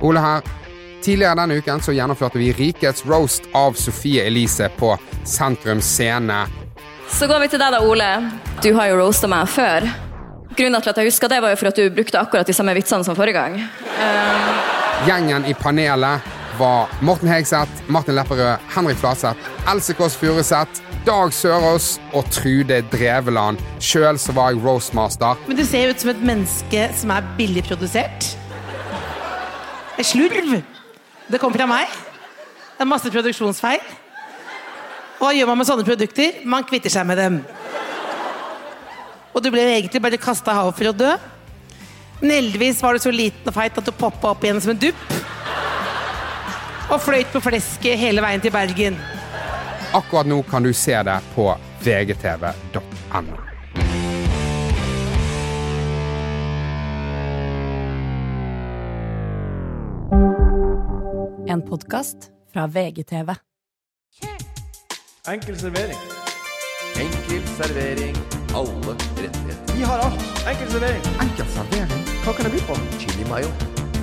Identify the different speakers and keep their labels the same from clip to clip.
Speaker 1: Ole her. Tidligere denne uken så gjennomførte vi Rikets roast av Sofie Elise på Sentrum Scene.
Speaker 2: Så går vi til deg da, Ole. Du har jo roasta meg før. Grunnen til at jeg husker det, var jo for at du brukte akkurat de samme vitsene som forrige gang.
Speaker 1: Gjengen i panelet var Morten Hegseth, Martin Lepperød, Henrik Flaseth, Else Kåss Furuseth, Dag Sørås og Trude Dreveland. Sjøl så var jeg roastmaster.
Speaker 3: Men du ser jo ut som et menneske som er billigprodusert. Et slurv. Det kommer fra meg. Det er masse produksjonsfeil. Og hva gjør man med sånne produkter? Man kvitter seg med dem. Og du ble egentlig bare kasta i havet for å dø. Men heldigvis var du så liten og feit at du poppa opp igjen som en dupp. Og fløyt på flesket hele veien til Bergen.
Speaker 1: Akkurat nå kan du se det på vgtv.no.
Speaker 4: En podkast fra VGTV.
Speaker 5: Enkel servering.
Speaker 6: Enkel servering. Alle rettigheter.
Speaker 5: Vi har alt. Enkel servering.
Speaker 1: Enkel servering.
Speaker 5: Hva kan det bli på?
Speaker 6: Chili mayo.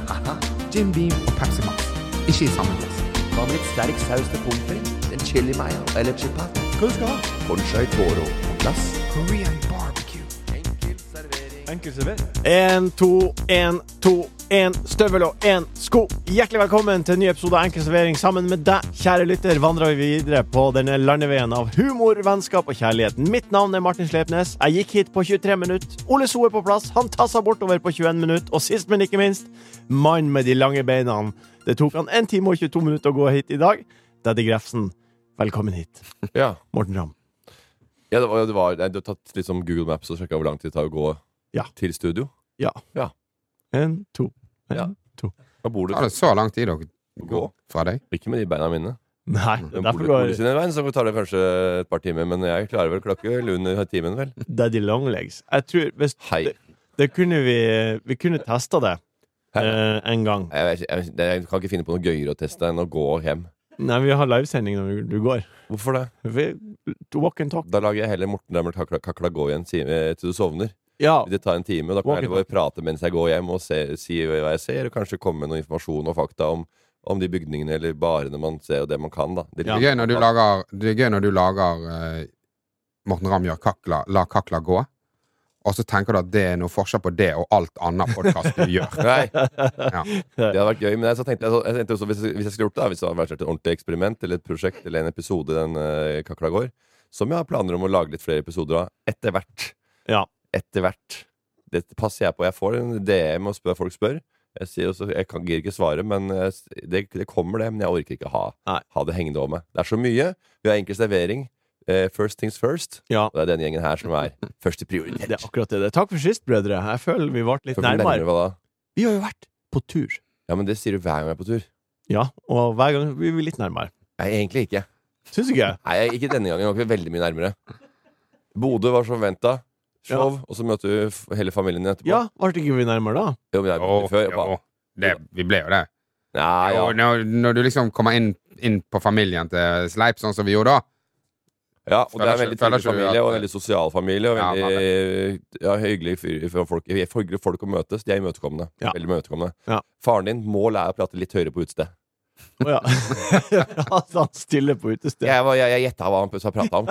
Speaker 6: Aha.
Speaker 1: Jim Beam og Pepsi Max. Ikke i samme glass.
Speaker 6: Hva med litt sterk saus til pommes frites? En chili mayo eller chipat?
Speaker 5: Hva du skal ha?
Speaker 6: Conchai toro på glass.
Speaker 1: Korean barbecue.
Speaker 6: Enkel servering.
Speaker 5: Enkel servering. En, to, en, to, en støvel og en sko. Hjertelig velkommen til en ny episode av Enkel servering. Sammen med deg, kjære lytter, vandrer vi videre på denne landeveien av humor, vennskap og kjærlighet. Mitt navn er Martin Slepnes. Jeg gikk hit på 23 minutter. Ole So er på plass. Han tassa bortover på 21 minutter. Og sist, men ikke minst, mannen med de lange beina. Det tok han 1 time og 22 minutter å gå hit i dag. Daddy Grefsen, velkommen hit.
Speaker 6: Ja.
Speaker 5: Morten Ramm.
Speaker 6: ja det var, det var, nei, du har tatt liksom Google Maps og sjekka hvor lang tid det tar å gå
Speaker 5: Ja.
Speaker 6: til studio.
Speaker 5: Ja.
Speaker 6: Ja.
Speaker 5: En, to, en,
Speaker 6: Ja.
Speaker 5: to.
Speaker 6: Hva bor du
Speaker 1: Tar det så lang tid å
Speaker 6: Gå.
Speaker 1: gå fra deg?
Speaker 6: Ikke med de beina mine.
Speaker 5: Nei,
Speaker 6: Den
Speaker 5: derfor
Speaker 6: bor, bor
Speaker 5: går
Speaker 6: sin veien, så tar det kanskje et par timer. Men jeg klarer vel klokke vel under timen, vel.
Speaker 5: Daddy Longlegs. Jeg tror hvis
Speaker 6: Hei.
Speaker 5: det, det kunne vi Vi kunne testa det
Speaker 6: Hæ?
Speaker 5: eh, en gang.
Speaker 6: Jeg, vet ikke- jeg, jeg kan ikke finne på noe gøyere å teste enn å gå hjem.
Speaker 5: Nei, vi har livesending når du går.
Speaker 6: Hvorfor det?
Speaker 5: Vi, walk and talk.
Speaker 6: Da lager jeg heller Morten Dæhmer kakla, kakla gå igjen time til du sovner.
Speaker 5: Ja.
Speaker 6: Det tar en time, da kan jeg bare prate mens jeg går hjem og se, si hva jeg ser, og kanskje komme med noe informasjon og fakta om, om de bygningene eller barene man ser, og det man kan. da Det
Speaker 1: Det er gøy når du lager, det er gøy når du lager eh, Morten Ramm gjør kakla, la kakla gå, og så tenker du at det er noe forskjell på det og alt annet podkast du gjør.
Speaker 6: Nei,
Speaker 1: Ja.
Speaker 6: det hadde vært gøy. Men jeg, så tenkte, jeg, så, jeg tenkte også, hvis, hvis jeg skulle gjort det, hvis det hadde vært et ordentlig eksperiment eller et prosjekt eller en episode den uh, kakla går, som jeg har planer om å lage litt flere episoder av etter hvert.
Speaker 5: Ja.
Speaker 6: Etter hvert. Det passer jeg på. Jeg får en DM og spør, folk spør. Jeg sier også, jeg kan gir ikke svare, men eh, det, det kommer, det. Men jeg orker ikke ha, ha det hengende over meg. Det er så mye. Vi har enkel servering. Eh, first things first.
Speaker 5: Ja.
Speaker 6: Det er denne gjengen her som er første prioritet.
Speaker 5: Det er akkurat det. Takk for sist, brødre. Jeg føler vi ble litt
Speaker 6: nærmere
Speaker 5: nærmere. Vi har jo vært på tur.
Speaker 6: Ja, men det sier du hver gang jeg er på tur.
Speaker 5: Ja, og hver gang blir vi litt nærmere.
Speaker 6: Nei, egentlig ikke.
Speaker 5: Syns du ikke?
Speaker 6: Nei, ikke denne gangen. Vi var ikke veldig mye nærmere. Bodø var som venta. Show, og så møter du hele familien din etterpå.
Speaker 5: Ja, ble ikke vi nærmere da?
Speaker 6: Jo, vi,
Speaker 1: er,
Speaker 6: oh, før.
Speaker 1: jo. Det, vi ble jo det.
Speaker 6: Ja, ja.
Speaker 1: Og når, når du liksom kommer inn, inn på familien til Sleip, sånn som vi gjorde da
Speaker 6: ja, og det er en veldig trivelig familie,
Speaker 1: at-
Speaker 6: og en veldig sosial familie. Og
Speaker 1: Ja,
Speaker 6: veldig ja, hyggelig fyr for folk, hyggelige folk å møtes. De er imøtekommende.
Speaker 5: Ja.
Speaker 6: Veldig imøtekommende.
Speaker 5: Ja.
Speaker 6: Faren din må lære å prate litt høyere på utested.
Speaker 5: Å ja. Han stiller på utestedet.
Speaker 6: Jeg, var- jeg, jeg gjetta hva han prata om.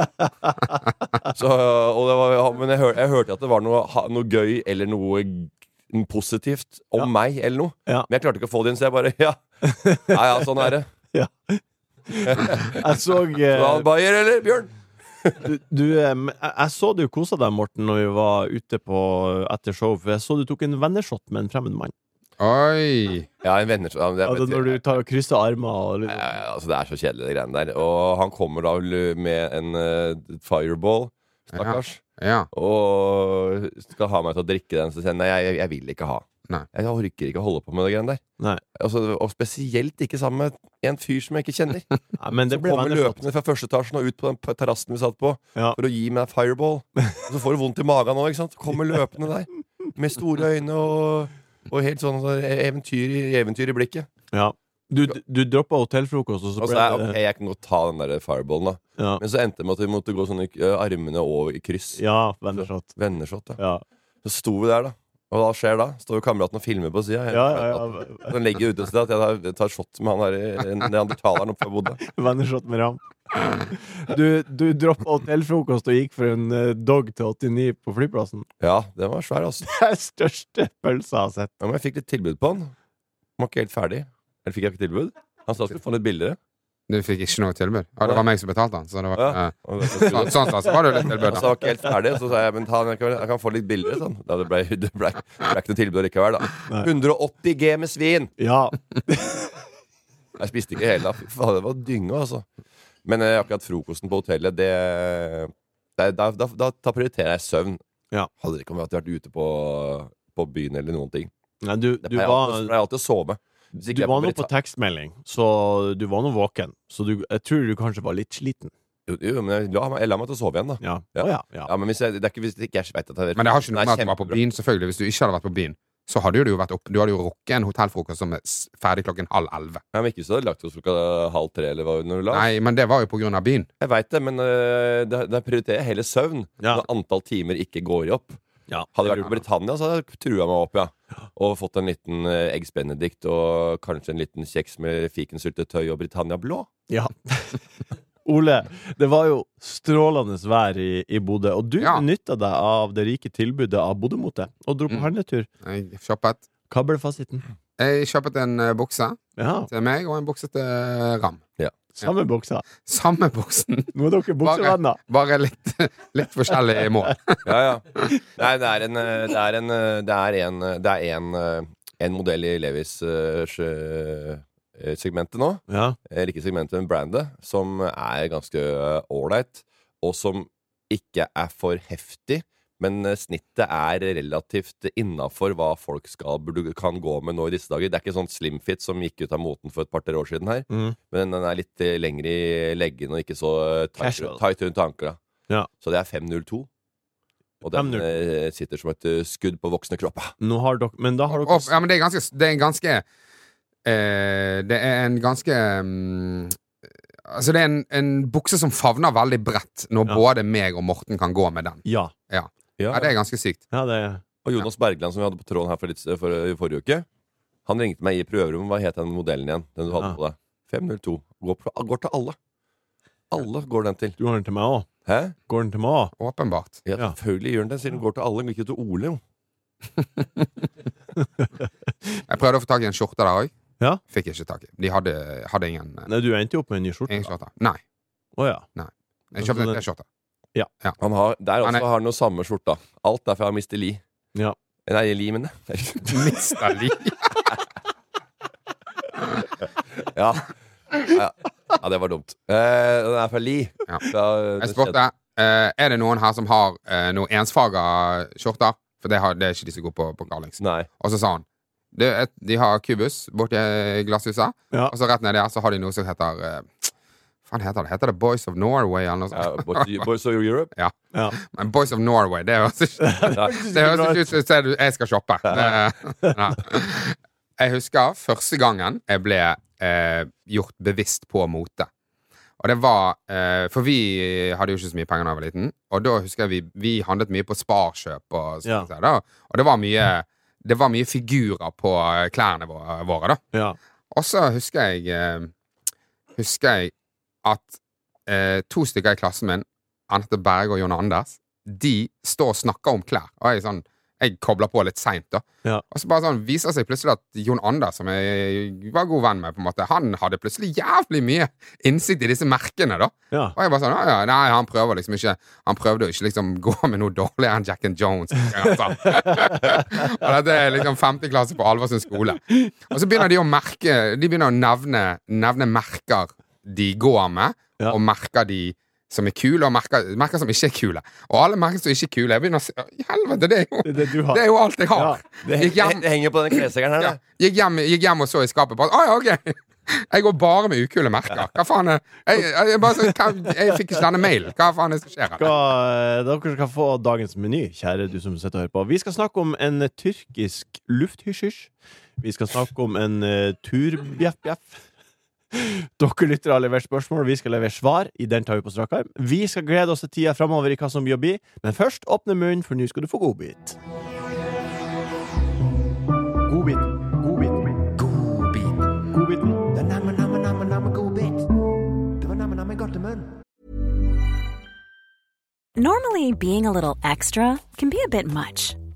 Speaker 6: Så, og det var, men jeg, hør, jeg hørte at det var noe, ha- noe gøy eller noe g- positivt om
Speaker 5: Ja.
Speaker 6: meg eller noe.
Speaker 5: Ja.
Speaker 6: Men jeg klarte ikke å få det inn, så jeg bare Ja, ja, ja sånn er det.
Speaker 5: Jeg så eh,
Speaker 6: da, Bayer eller Bjørn?
Speaker 5: du, du, eh, jeg, jeg så du kosa deg, Morten, når vi var ute på etter show, for jeg så du tok en venneshot med en fremmed mann.
Speaker 1: Oi!
Speaker 6: Ja, en venner ja, det,
Speaker 5: Altså, når du tar krysser armer og
Speaker 6: Ja, ja, ja, altså, det er så kjedelig, de greiene der. Og han kommer da med en uh, fireball, stakkars,
Speaker 1: Ja.
Speaker 6: og skal ha meg til å drikke den. Så sier han nei, jeg, jeg vil ikke ha.
Speaker 1: Nei.
Speaker 6: Jeg orker ikke å holde på med det greiene der.
Speaker 5: Nei.
Speaker 6: Altså, og spesielt ikke sammen med en fyr som jeg ikke kjenner.
Speaker 5: Nei, men det
Speaker 6: Som kommer løpende fra første etasjen og ut på den terrassen vi satt på
Speaker 5: Ja.
Speaker 6: for å gi meg fireball. Og så får du vondt i magen òg, ikke sant. Kommer løpende der med store øyne og, og helt sånn sånn eventyr, i- eventyr i blikket.
Speaker 5: Ja. Du, du droppa hotellfrokost, og så
Speaker 6: Og
Speaker 5: ble
Speaker 6: er jeg, ok, jeg kan godt ta den der fireballen, da.
Speaker 5: Ja,
Speaker 6: Men så endte det med at vi måtte gå sånn i- armene over i kryss.
Speaker 5: ja. Venneshot,
Speaker 6: da.
Speaker 5: Ja.
Speaker 6: Så sto vi der, da. Og hva skjer da? Står jo kameraten og filmer på sida.
Speaker 5: Ja, ja, ja.
Speaker 6: Den legger ut et sted at jeg tar, shot med han der neandertaleren oppe jeg Bodø.
Speaker 5: Vennershot med ham. Du, du droppa hotellfrokost og gikk for en eh, dog til 89 på flyplassen.
Speaker 6: Ja, den var svær, altså.
Speaker 5: Det er største pølsa jeg har sett.
Speaker 6: Ja, men jeg fikk litt tilbud på den. Den var ikke helt ferdig. Eller fikk jeg ikke tilbud? Han sa jeg skulle få den litt billigere.
Speaker 1: Du fikk ikke noe tilbud? Ja, det var meg som betalte den. Så det var,
Speaker 6: Ja.
Speaker 1: eh, sånn, sånn så var det jo litt tilbud. Da.
Speaker 6: så var ikke helt ferdig, så sa jeg men ta, jeg, kan, jeg kan få litt billigere. Sånn. Da det ble, det ble, ble ikke noe tilbud likevel, da.
Speaker 5: Nei.
Speaker 6: 180 G med svin!
Speaker 5: Ja.
Speaker 6: Jeg spiste ikke hele, da. Fy faen, det var dynge, altså. Men eh, akkurat frokosten på hotellet, det, det da, da, da, da prioriterer jeg søvn.
Speaker 5: Ja.
Speaker 6: Hadde det ikke vært ute på, på byen eller noen ting.
Speaker 5: Nei, du,
Speaker 6: Det
Speaker 5: du
Speaker 6: pleier
Speaker 5: var
Speaker 6: alltid, pleier alltid å sove. Hvis
Speaker 5: Du
Speaker 6: er
Speaker 5: var nå på tekstmelding, så du var nå våken. Så du, jeg tror du kanskje var litt sliten.
Speaker 6: Jo, jo, men jeg la, meg- jeg la meg til å sove igjen, da.
Speaker 5: Ja.
Speaker 6: Ja.
Speaker 5: Oh, ja, ja.
Speaker 6: Ja, men hvis jeg, det er ikke hvis ikke jeg vet at jeg
Speaker 1: Men det har ikke noe med at du var på byen, selvfølgelig. Hvis du ikke hadde vært på byen, så hadde du jo vært opp, Du hadde jo rukket en hotellfrokost som er ferdig klokken halv elleve.
Speaker 6: Ja, men ikke så hadde lagt oss klokka halv tre, eller hva når du la.
Speaker 1: Nei, men det var jo på grunn av byen.
Speaker 6: Jeg veit det, men øh, da da prioriterer jeg heller søvn
Speaker 5: Ja.
Speaker 6: når antall timer ikke går opp.
Speaker 5: Ja.
Speaker 6: Hadde jeg vært i Britannia, så hadde jeg trua meg opp, ja. Og fått en liten uh, Eggs Benedict og kanskje en liten kjeks med fikensyltetøy og Britannia blå.
Speaker 5: Ja. Ole, det var jo strålende vær i, i Bodø, og du
Speaker 1: Ja.
Speaker 5: benytta deg av det rike tilbudet av Bodø-mote og dro på
Speaker 1: Mm.
Speaker 5: handletur.
Speaker 1: Jeg kjøpet,
Speaker 5: Hva ble fasiten?
Speaker 1: jeg kjøpet en eh, bukse
Speaker 5: Ja,
Speaker 1: til meg og en bukse til Ram.
Speaker 5: Samme buksa.
Speaker 1: Samme buksen,
Speaker 5: Nå er dere buksevenner.
Speaker 1: bare litt, litt forskjellig mål.
Speaker 6: Ja, ja. Nei, det er en Det er en, det er en, det er en, en modell i Levis uh, segmentet nå.
Speaker 5: Ja.
Speaker 6: eller ikke segmentet, men brandet, som er ganske ålreit, og som ikke er for heftig. Men eh, snittet er relativt innafor hva folk skal, burde, kan gå med nå i disse dager. Det er ikke sånn slimfit som gikk ut av moten for et par-tre år siden her.
Speaker 5: Mm.
Speaker 6: Men den er litt eh, lengre i leggen og ikke så tight, tight rundt ankla.
Speaker 5: Ja.
Speaker 6: Så det er 502. Og den eh, sitter som et eh, skudd på voksne kropper.
Speaker 5: Nå har dere Men da har
Speaker 1: dere
Speaker 5: dere
Speaker 1: ja, men det er ganske Det er en ganske eh, Det er en ganske um, Altså, det er en, en bukse som favner veldig bredt, når
Speaker 5: Ja.
Speaker 1: både meg og Morten kan gå med den.
Speaker 5: Ja.
Speaker 1: Ja, det er ganske sykt.
Speaker 5: ja det er...
Speaker 6: Og Jonas Bergland, som vi hadde på tråden her for litt, for, i forrige uke, han ringte meg i prøverommet. Hva het den modellen igjen? Den du hadde
Speaker 5: Ja.
Speaker 6: på deg? 502. Går, på, går til alle. Alle går den til.
Speaker 5: Du har den til meg òg.
Speaker 6: Hæ?
Speaker 5: Går den til meg òg?
Speaker 1: Åpenbart.
Speaker 6: Ja,
Speaker 5: Ja.
Speaker 6: selvfølgelig gjør den det, siden den går til alle. men Ikke til Ole, jo.
Speaker 1: Jeg prøvde å få tak i en skjorte der òg.
Speaker 5: Ja.
Speaker 1: Fikk ikke tak i. De hadde, hadde ingen, eh,
Speaker 5: Nei, du endte jo opp med en ny skjorte.
Speaker 1: ingen skjorte. Nei.
Speaker 5: Oh, ja.
Speaker 1: Jeg kjøpte en
Speaker 5: Altså,
Speaker 1: T-skjorte.
Speaker 6: Han har, der
Speaker 1: Han
Speaker 6: også
Speaker 1: er-
Speaker 6: har han noe samme skjorta. Alt er fra Mr. Lee.
Speaker 5: Ja.
Speaker 6: Nei, Lee, men det.
Speaker 1: Mista Lee.
Speaker 6: ja. ja. Ja, det var dumt. Uh, den er fra Lee.
Speaker 1: Ja.
Speaker 6: Fra,
Speaker 1: Jeg spurte uh, Er det noen her som har uh, noen ensfarga skjorter. For det, har, det er ikke de som går på, på Garlings.
Speaker 6: Nei.
Speaker 1: Og så sa han det, er- De har Kubus borti glasshuset.
Speaker 5: Ja.
Speaker 1: Og så rett ned der så har de noe som heter eh, Hva faen heter det? Heter det Boys of Norway? Eller noe sånt?
Speaker 6: Boys, Boys of Europe?
Speaker 5: ja.
Speaker 1: Men Boys of Norway, det høres ikke Det høres ikke ut som et sted jeg skal shoppe. Det, ja. Jeg husker første gangen jeg ble eh, gjort bevisst på mote. Og det var eh, For vi hadde jo ikke så mye penger da jeg var liten. Og da husker jeg vi, vi handlet mye på Sparkjøp. Og, sånt.
Speaker 5: Ja.
Speaker 1: da, og det var mye Det var mye figurer på eh, klærne våre, våre da.
Speaker 5: ja.
Speaker 1: Og så husker jeg eh, Husker jeg at eh, to stykker i klassen min, Anette Berge og John Anders, de står og snakker om klær. Og jeg, sånn, jeg kobler på litt seint, da.
Speaker 5: Ja.
Speaker 1: Og så bare sånn viser det seg plutselig at Jon Anders, som jeg var god venn med, på en måte, han hadde plutselig jævlig mye innsikt i disse merkene, da.
Speaker 5: ja.
Speaker 1: Og jeg bare sånn, «Ja, nei, han prøver liksom ikke Han prøvde å ikke liksom gå med noe dårligere enn Jack and Jones. Og dette er liksom femte klasse på Alversund skole. Og så begynner de å merke De begynner å nevne, nevne merker de går med,
Speaker 5: Ja.
Speaker 1: og merker de som er kule, og merker, merker som ikke er kule. Og alle merker som ikke er kule. Jeg begynner å si helvete, det er jo,
Speaker 5: Det det
Speaker 1: det er jo alt jeg har!
Speaker 5: Ja.
Speaker 6: Det,
Speaker 1: Gikk hjem,
Speaker 6: det henger på den kleshengeren her,
Speaker 1: ja, gikk, hjem, gikk hjem og så i skapet på Å ja, ok! Jeg går bare med ukule merker. Hva faen er Jeg, jeg, jeg, bare, hva, jeg fikk ikke denne mailen. Hva faen er det som skjer her?
Speaker 5: eh, dere skal få dagens meny, kjære du som sitter og hører på. Vi skal snakke om en tyrkisk lufthysjysj. Vi skal snakke om en uh, turbjeff-bjeff. Dere lytter har levert spørsmål, vi skal levere svar. I den tar vi på strak arm. Vi skal glede oss til tida framover i hva som blir å bli, men først åpne munnen, for nå skal du få godbit. Godbit, godbit,
Speaker 7: godbit.
Speaker 5: Godbiten.
Speaker 7: Det er nemme, nemme, nemme, nemme godbit. Det var nærme, nærme godt i munnen.
Speaker 8: Normally being a little extra can be a bit much.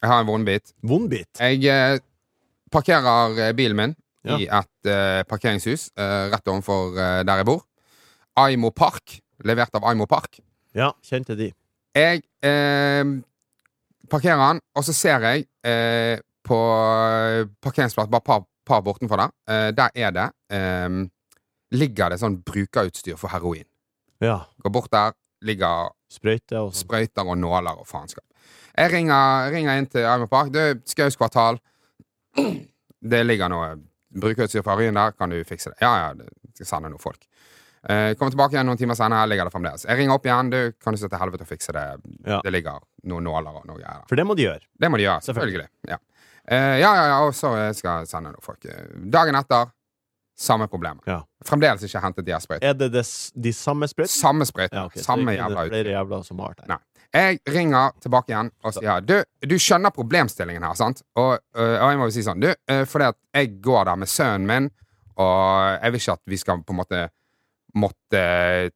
Speaker 1: Jeg har en vondbit.
Speaker 5: Vondbit?
Speaker 1: Jeg eh, parkerer eh, bilen min
Speaker 5: Ja.
Speaker 1: i et eh, parkeringshus eh, rett ovenfor eh, der jeg bor. Aimo Park. Levert av Aimo Park.
Speaker 5: Ja, kjente de.
Speaker 1: Jeg eh, parkerer den, og så ser jeg eh, på parkeringsplass bare par, par bortenfor der. Der er det Ligger det sånn brukerutstyr for heroin.
Speaker 5: Ja.
Speaker 1: Går bort der, ligger
Speaker 5: Sprøyter og sånn.
Speaker 1: sprøyter og nåler og faenskap. Jeg ringer, ringer inn til Arme Park. Du, Skaus kvartal. Det ligger noe brukerutstyr fra Ryen der. Kan du fikse det? Ja, ja, det skal sende noen folk. Eh, kommer tilbake igjen noen timer senere, ligger det fremdeles. Jeg ringer opp igjen. Du, kan du se til helvete og fikse det?
Speaker 5: Ja.
Speaker 1: Det ligger noen nåler og noe greier.
Speaker 5: For det må de gjøre.
Speaker 1: Det må de gjøre. Selvfølgelig. Ja, Eh, ja, ja, ja, og så skal jeg sende noen folk. Eh, Dagen etter samme problemer.
Speaker 5: Ja.
Speaker 1: Fremdeles ikke hentet de her sprøytene.
Speaker 5: Er det des, de samme sprøytene?
Speaker 1: Samme sprøyter.
Speaker 5: Ja, okay.
Speaker 1: Samme jævla
Speaker 5: utstyr. flere jævla som har det.
Speaker 1: Nei. Jeg ringer tilbake igjen og sier Du, du skjønner problemstillingen her, sant? Og, øh, og jeg må jo si sånn Du, øh, fordi at jeg går der med sønnen min, og jeg vil ikke at vi skal på en måte måtte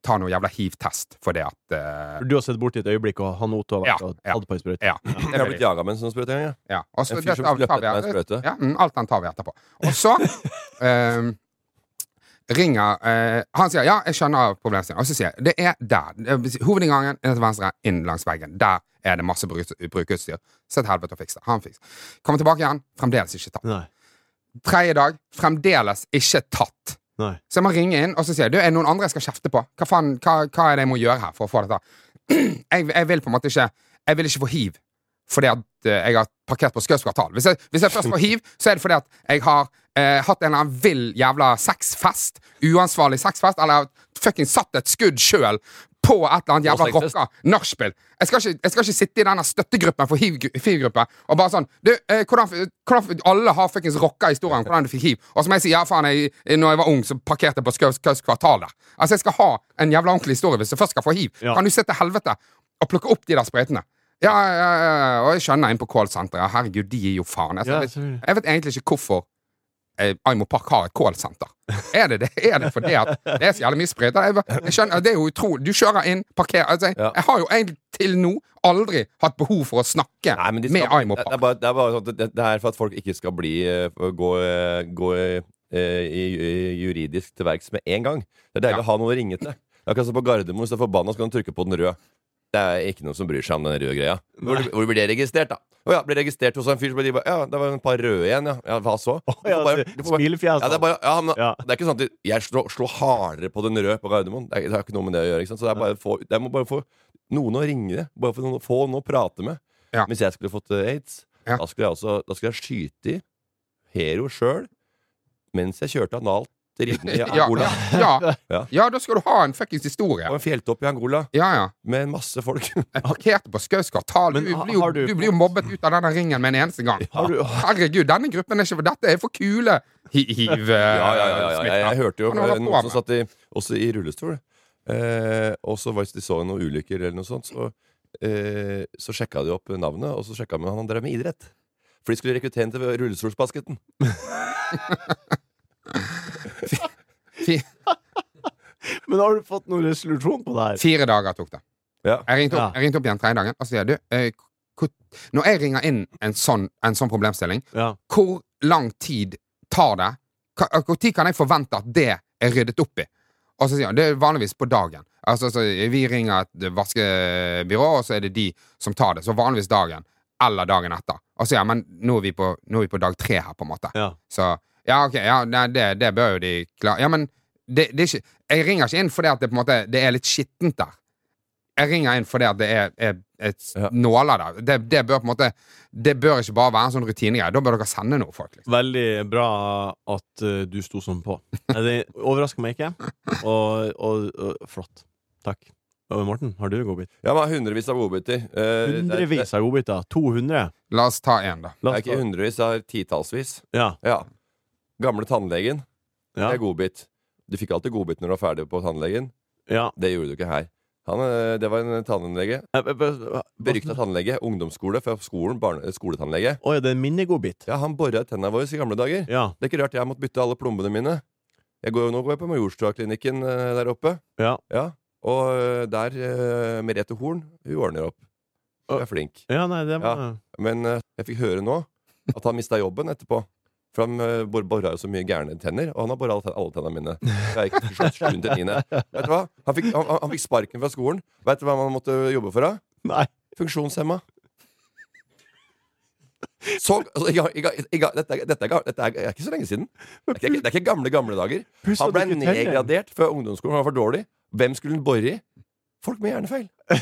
Speaker 1: ta noe jævla hiv-test fordi at
Speaker 5: uh, du har sett bort i et øyeblikk, og han Otto har vært
Speaker 1: Ja,
Speaker 5: og
Speaker 1: ja.
Speaker 5: på ei sprøyte.
Speaker 1: Ja.
Speaker 6: Jeg har blitt jaga med en sånn sprøyte en gang. jeg.
Speaker 1: ja. Og så
Speaker 6: En fyr som
Speaker 1: vi-
Speaker 6: etter meg en sprøyte.
Speaker 1: Ja, mm, alt den tar vi etterpå. Og så øhm, ringer øh, Han sier ja, jeg skjønner problemstillingen. Og så sier jeg det er der. Er Hovedinngangen er til venstre, inn langs veggen. Der er det masse brukerutstyr. Sett til helvete å fikse det. Han fikser. Kommer tilbake igjen, fremdeles ikke tatt.
Speaker 5: Nei.
Speaker 1: Tredje dag, fremdeles ikke tatt.
Speaker 5: Nei.
Speaker 1: Så jeg må ringe inn og så sier jeg, du, er det noen andre jeg skal kjefte på. Hva, faen, hva, hva er det jeg må gjøre her for å få dette? Jeg, jeg vil på en måte ikke Jeg vil ikke få hiv fordi at eh, jeg har parkert på Skauskvartal. Hvis jeg, hvis jeg først får hiv, så er det fordi at jeg har eh, hatt en eller annen vill jævla sexfest. Uansvarlig sexfest. Eller fucking satt et skudd sjøl på et eller annet jævla rocka nachspiel. Jeg, jeg skal ikke sitte i denne støttegruppen for hiv-gruppe og bare sånn Du, eh, hvordan, hvordan Alle har fuckings rocka historien om hvordan du fikk hiv. Og så må jeg si ja, faen, jeg, når jeg var ung, så parkerte jeg på Skaus Skaus kvartal der. Altså, jeg skal ha en jævla ordentlig historie hvis jeg først skal få hiv.
Speaker 5: Ja.
Speaker 1: Kan du se til helvete og plukke opp de der sprøytene? Ja, ja, ja, og jeg skjønner inn på callsenteret. Herregud, de gir jo faen. Jeg,
Speaker 5: Ja,
Speaker 1: jeg, vet, jeg vet egentlig ikke hvorfor eh, Aimo Park har et callsenter. Er det det? Er det fordi at det er så jævlig mye sprøyter? Jeg, jeg skjønner, det er jo utrolig. Du kjører inn, parkerer altså, jeg, jeg har jo egentlig til nå aldri hatt behov for å snakke
Speaker 6: Nei, skal,
Speaker 1: med Aimo
Speaker 6: Park. det, er bare, det er bare sånn det, det er for at folk ikke skal bli eh, gå, eh, gå i, juridisk til verks med en gang. Det er deilig
Speaker 1: Ja.
Speaker 6: å ha noe å ringe til. Akkurat som på Gardermoen, hvis du er forbanna, så kan du trykke på den røde. Det er ikke noen som bryr seg om den røde greia. Hvor, hvor blir det registrert, da? Å ja, blir registrert hos en fyr, som ble de bare Ja, det var en par røde igjen, ja. ja hva så?
Speaker 5: Å, ja,
Speaker 6: bare- bare- det er bare, ja, men,
Speaker 5: Ja.
Speaker 6: Det er ikke sånn at jeg slår, slår hardere på den røde på Gardermoen. Det, har ikke noe med det å gjøre. Ikke sant? Så det er bare få, jeg må bare få noen å ringe. Bare få noen, få noen å prate med. Hvis jeg skulle fått eh, aids, da skulle jeg også Da skulle jeg skyte i hero sjøl mens jeg kjørte analt ridende i Angola.
Speaker 1: ja, ja.
Speaker 6: Ja.
Speaker 1: ja, da skal du ha en fuckings historie.
Speaker 6: Og en fjelltopp i Angola
Speaker 1: Ja, ja.
Speaker 6: med masse folk.
Speaker 1: Jeg parkerte på Skaus. Du, blir jo-
Speaker 5: du-
Speaker 1: du blir jo mobbet ut av denne ringen med en eneste gang.
Speaker 5: Har du,
Speaker 1: Herregud, denne gruppen er ikke for Dette er for kule hi- hiv...
Speaker 6: Ja, ja, ja, ja, ja. Jeg, hørte jo noen som satt i, også i rullestol. Eh, og så hvis de så noen ulykker eller noe sånt, så eh, så sjekka de opp navnet, og så sjekka de om han drev med idrett. For de skulle rekruttere ham til rullestolsbasketen.
Speaker 5: Men har du fått noen resolusjon på det her?
Speaker 1: fire dager tok det.
Speaker 6: Ja.
Speaker 1: Jeg ringte opp, jeg ringte opp igjen tredje dagen og sier du, eh, når jeg ringer inn en sånn, en sånn problemstilling,
Speaker 5: Ja.
Speaker 1: hvor lang tid tar det? Når kan jeg forvente at det er ryddet opp i? Og så sier han det er vanligvis på dagen. Altså, så Vi ringer et vaskebyrå, og så er det de som tar det. Så vanligvis dagen. Eller dagen etter. Og så sier han men nå er vi på, nå er vi på dag tre her, på en måte.
Speaker 5: Ja.
Speaker 1: Så ja, ok, ja, nei, det, det bør jo de klare. Ja, men det, det er ikke, jeg ringer ikke inn fordi at det på en måte Det er litt skittent der. Jeg ringer inn fordi at det er, er, er
Speaker 6: Ja.
Speaker 1: nåler der. Det, det bør på en måte Det bør ikke bare være en sånn rutinegreie. Da bør dere sende noe, folk. Liksom.
Speaker 5: Veldig bra at uh, du sto sånn på. Det overrasker meg ikke. Og, og, og flott. Takk. Og Morten, har du godbit?
Speaker 6: Ja, men hundrevis av godbiter. Eh,
Speaker 5: Hundrevis av godbiter. 200.
Speaker 1: La oss ta én, da.
Speaker 6: Det er ikke hundrevis, det er titallsvis.
Speaker 5: Ja.
Speaker 6: Ja. Gamle tannlegen.
Speaker 5: Ja.
Speaker 6: Det er godbit. Du fikk alltid godbit når du var ferdig på tannlegen.
Speaker 5: ja.
Speaker 6: Det gjorde du ikke her. Han, eh, det var en tannlege.
Speaker 5: Eh, eh,
Speaker 6: Berykta tannlege. Ungdomsskole fra skolen. Barne, skoletannlege.
Speaker 5: Å det er en minnegodbit.
Speaker 6: Ja, han bora i tenna våre i gamle dager.
Speaker 5: Ja.
Speaker 6: Det er ikke rart jeg har måttet bytte alle plombene mine. Jeg går, nå går jeg på Majorstua-klinikken der oppe.
Speaker 5: Ja.
Speaker 6: Ja. Og der Merete Horn, hun ordner opp. Hun er flink.
Speaker 5: ja, nei, det var
Speaker 6: Men eh, jeg fikk høre nå at han mista jobben etterpå. For han uh, bora jo så mye gærne tenner, og han har bora alle, ten- tennene mine. Jeg gikk til niende. Vet du hva? Han fikk, han, han fikk sparken fra skolen. Vet du hva man måtte jobbe for? da?
Speaker 5: Nei.
Speaker 6: Funksjonshemma. Så, altså, jeg, jeg, jeg, dette, er- dette, er, dette er, ikke så lenge siden. Det er ikke, det er ikke gamle, gamle dager. Han ble nedgradert før ungdomsskolen. Han var for dårlig. Hvem skulle han bore i? Folk med hjernefeil.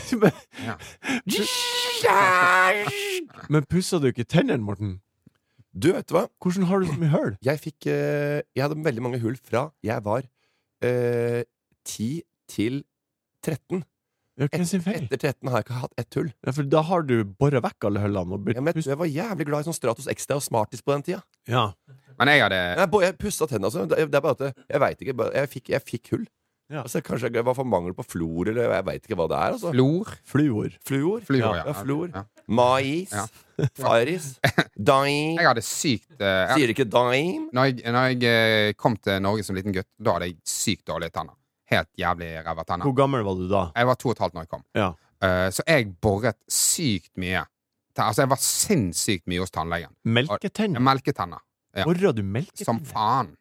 Speaker 5: Men pussa du ikke tennene, Morten?
Speaker 6: Du, vet du hva?
Speaker 5: Hvordan har du så mye hull?
Speaker 6: Jeg fikk eh, Jeg hadde veldig mange hull fra jeg var eh, 10 til 13.
Speaker 5: Ja, Hvem sin feil?
Speaker 6: Etter 13 har jeg ikke hatt ett hull.
Speaker 5: Ja, for da har du bora vekk alle hullene. Og
Speaker 6: Jeg, men, jeg var jævlig glad i sånn Stratos Extra og Smartis på den tida.
Speaker 5: ja.
Speaker 1: Men jeg hadde
Speaker 6: Jeg, bo- jeg pussa tennene, altså. Det, det er bare at Jeg veit ikke. bare- Jeg fikk, jeg fikk hull.
Speaker 5: Ja.
Speaker 6: Altså, kanskje det var for mangel på flor, eller jeg veit ikke hva det er. Altså.
Speaker 1: flor.
Speaker 5: Fluor.
Speaker 6: Fluor.
Speaker 1: Fluor,
Speaker 6: ja.
Speaker 1: ja.
Speaker 6: ja, fluor.
Speaker 1: Ja.
Speaker 6: Mais.
Speaker 1: Ja.
Speaker 6: Faris. Daim.
Speaker 1: Jeg hadde sykt uh,
Speaker 6: Sier ikke daim?
Speaker 1: Når jeg, når jeg eh, kom til Norge som liten gutt, da hadde jeg sykt dårlige tenner. Helt jævlig ræva tenner.
Speaker 5: Hvor gammel var du da?
Speaker 1: Jeg var to og et halvt når jeg kom.
Speaker 5: Ja.
Speaker 1: Uh, så jeg boret sykt mye. Altså, jeg var sinnssykt mye hos tannlegen.
Speaker 5: Melketenner?
Speaker 1: Melketenner. Ja.
Speaker 5: Borra du melketenner?
Speaker 1: Som faen.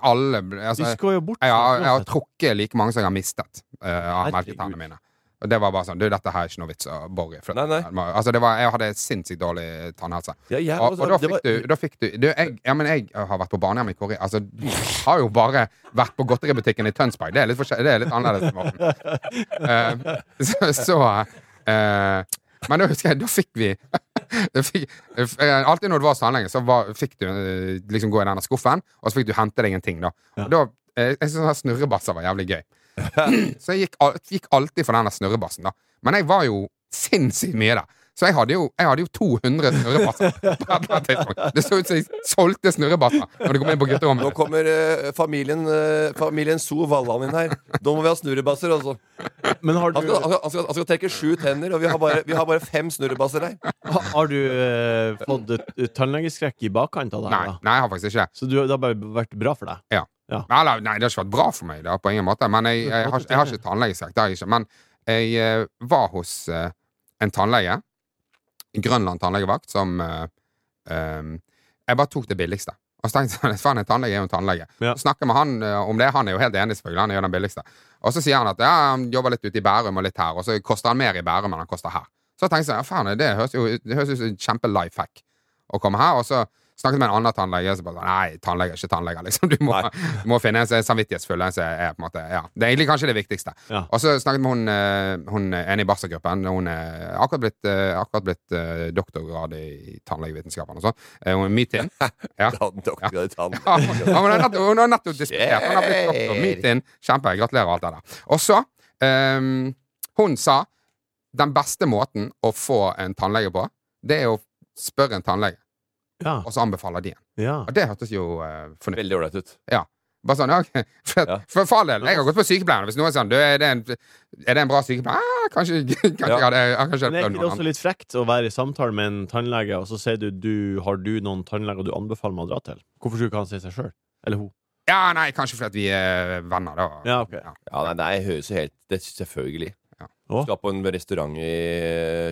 Speaker 1: Alle altså, Du
Speaker 5: skal jo bort.
Speaker 1: jeg, har, jeg har trukket like mange som jeg har mistet uh, av melketennene mine. Og det var bare sånn Du, dette her er ikke noe vits å bore i. Altså, det var, jeg hadde sinnssykt dårlig tannhelse.
Speaker 6: Ja, ja,
Speaker 1: Og, og da fikk
Speaker 6: var-
Speaker 1: du, da fikk du, du jeg, Ja, men jeg har vært på barnehjem i Korea. Altså, du har jo bare vært på godteributikken i Tønsberg. Det er litt, det er litt annerledes. Morten. Eh, så så uh, Men da husker jeg, da fikk vi fikk, eh, Alltid når du var hos tannlegen, så var, fikk du eh, liksom gå i denne skuffen, og så fikk du hente deg en ting. da Ja. da eh, Jeg syns snurrebasser var jævlig gøy. Så jeg gikk, gikk alltid for denne snurrebassen. da Men jeg var jo sinnssykt mye der. Så jeg hadde jo, jeg hadde jo 200 snurrebasser. på et tidspunkt. Det så ut som jeg solgte snurrebasser når det kom inn på
Speaker 6: Nå kommer eh, familien, uh, familien So Valland inn her. Da må vi ha snurrebasser. Altså.
Speaker 5: Men har
Speaker 6: Han
Speaker 5: du,
Speaker 6: skal, han, skal, han, skal, han skal trekke sju tenner, og vi har bare, vi har bare fem snurrebasser her.
Speaker 5: ha- har du eh, fått tannlegeskrekk i bakkant av det?
Speaker 1: Nei, nei, jeg har faktisk ikke.
Speaker 5: Så du, det har bare vært bra for deg?
Speaker 1: Eller, nei, det har ikke vært bra for meg, da, på ingen måte. Men jeg, jeg, har, jeg har ikke tannlegeskrekk. Har ikke. Men jeg var hos en tannlege. Grønland tannlegevakt, som uh, um, Jeg bare tok det billigste. Og så tenkte jeg faen, en tannlege er jo en tannlege.
Speaker 5: Ja.
Speaker 1: Snakker med han uh, om det. Han er jo helt enig, selvfølgelig. Han er jo den billigste. Og så sier han at ja, han jobber litt ute i Bærum og litt her, og så koster han mer i Bærum enn han koster her. Så jeg tenkte jeg, ja, faen, det høres jo det høres ut som en kjempe-life hack å komme her. Og så snakket med en annen tannlege, som bare sånn, nei, tannlege er ikke tannlege, liksom. Du må, du må finne en som er samvittighetsfull, en som på en måte Ja. Det er egentlig kanskje det viktigste.
Speaker 5: Ja.
Speaker 1: Og så snakket med hun, eh, hun ene i barselgruppen. Hun er akkurat blitt, eh, akkurat blitt eh, doktorgrad i tannlegevitenskapen og sånn. Hun er Mytin. Ja.
Speaker 6: Tann, doktor, tann.
Speaker 1: Ja, hun har nettopp, nettopp disputert. Hun har blitt doktor. Mytin. Kjempe. Gratulerer, alt det der. Og så um, Hun sa den beste måten å få en tannlege på, det er å spørre en tannlege,
Speaker 5: Ja.
Speaker 1: og så anbefaler de en.
Speaker 5: ja.
Speaker 1: Og det hørtes jo uh, fornuftig
Speaker 6: Veldig ålreit ut. Ja.
Speaker 1: Bare sånn, ja. For,
Speaker 6: Ja.
Speaker 1: for, for all del, jeg har gått på sykepleieren. Hvis noen er sånn du, er, det en, er det en bra sykepleier? Ah, kanskje kanskje
Speaker 6: Ja.
Speaker 1: jeg jeg hadde kanskje
Speaker 5: Men er ikke det også litt frekt å være i samtale med en tannlege, og så sier du, du har du noen tannleger du anbefaler meg å dra til? Hvorfor skulle ikke han si seg sjøl? Eller hun?
Speaker 1: Ja, nei, kanskje fordi vi er venner, da.
Speaker 5: Ja, ok.
Speaker 6: Ja, nei, det høres jo helt Det er selvfølgelig.
Speaker 5: Å?
Speaker 6: Skal på en restaurant i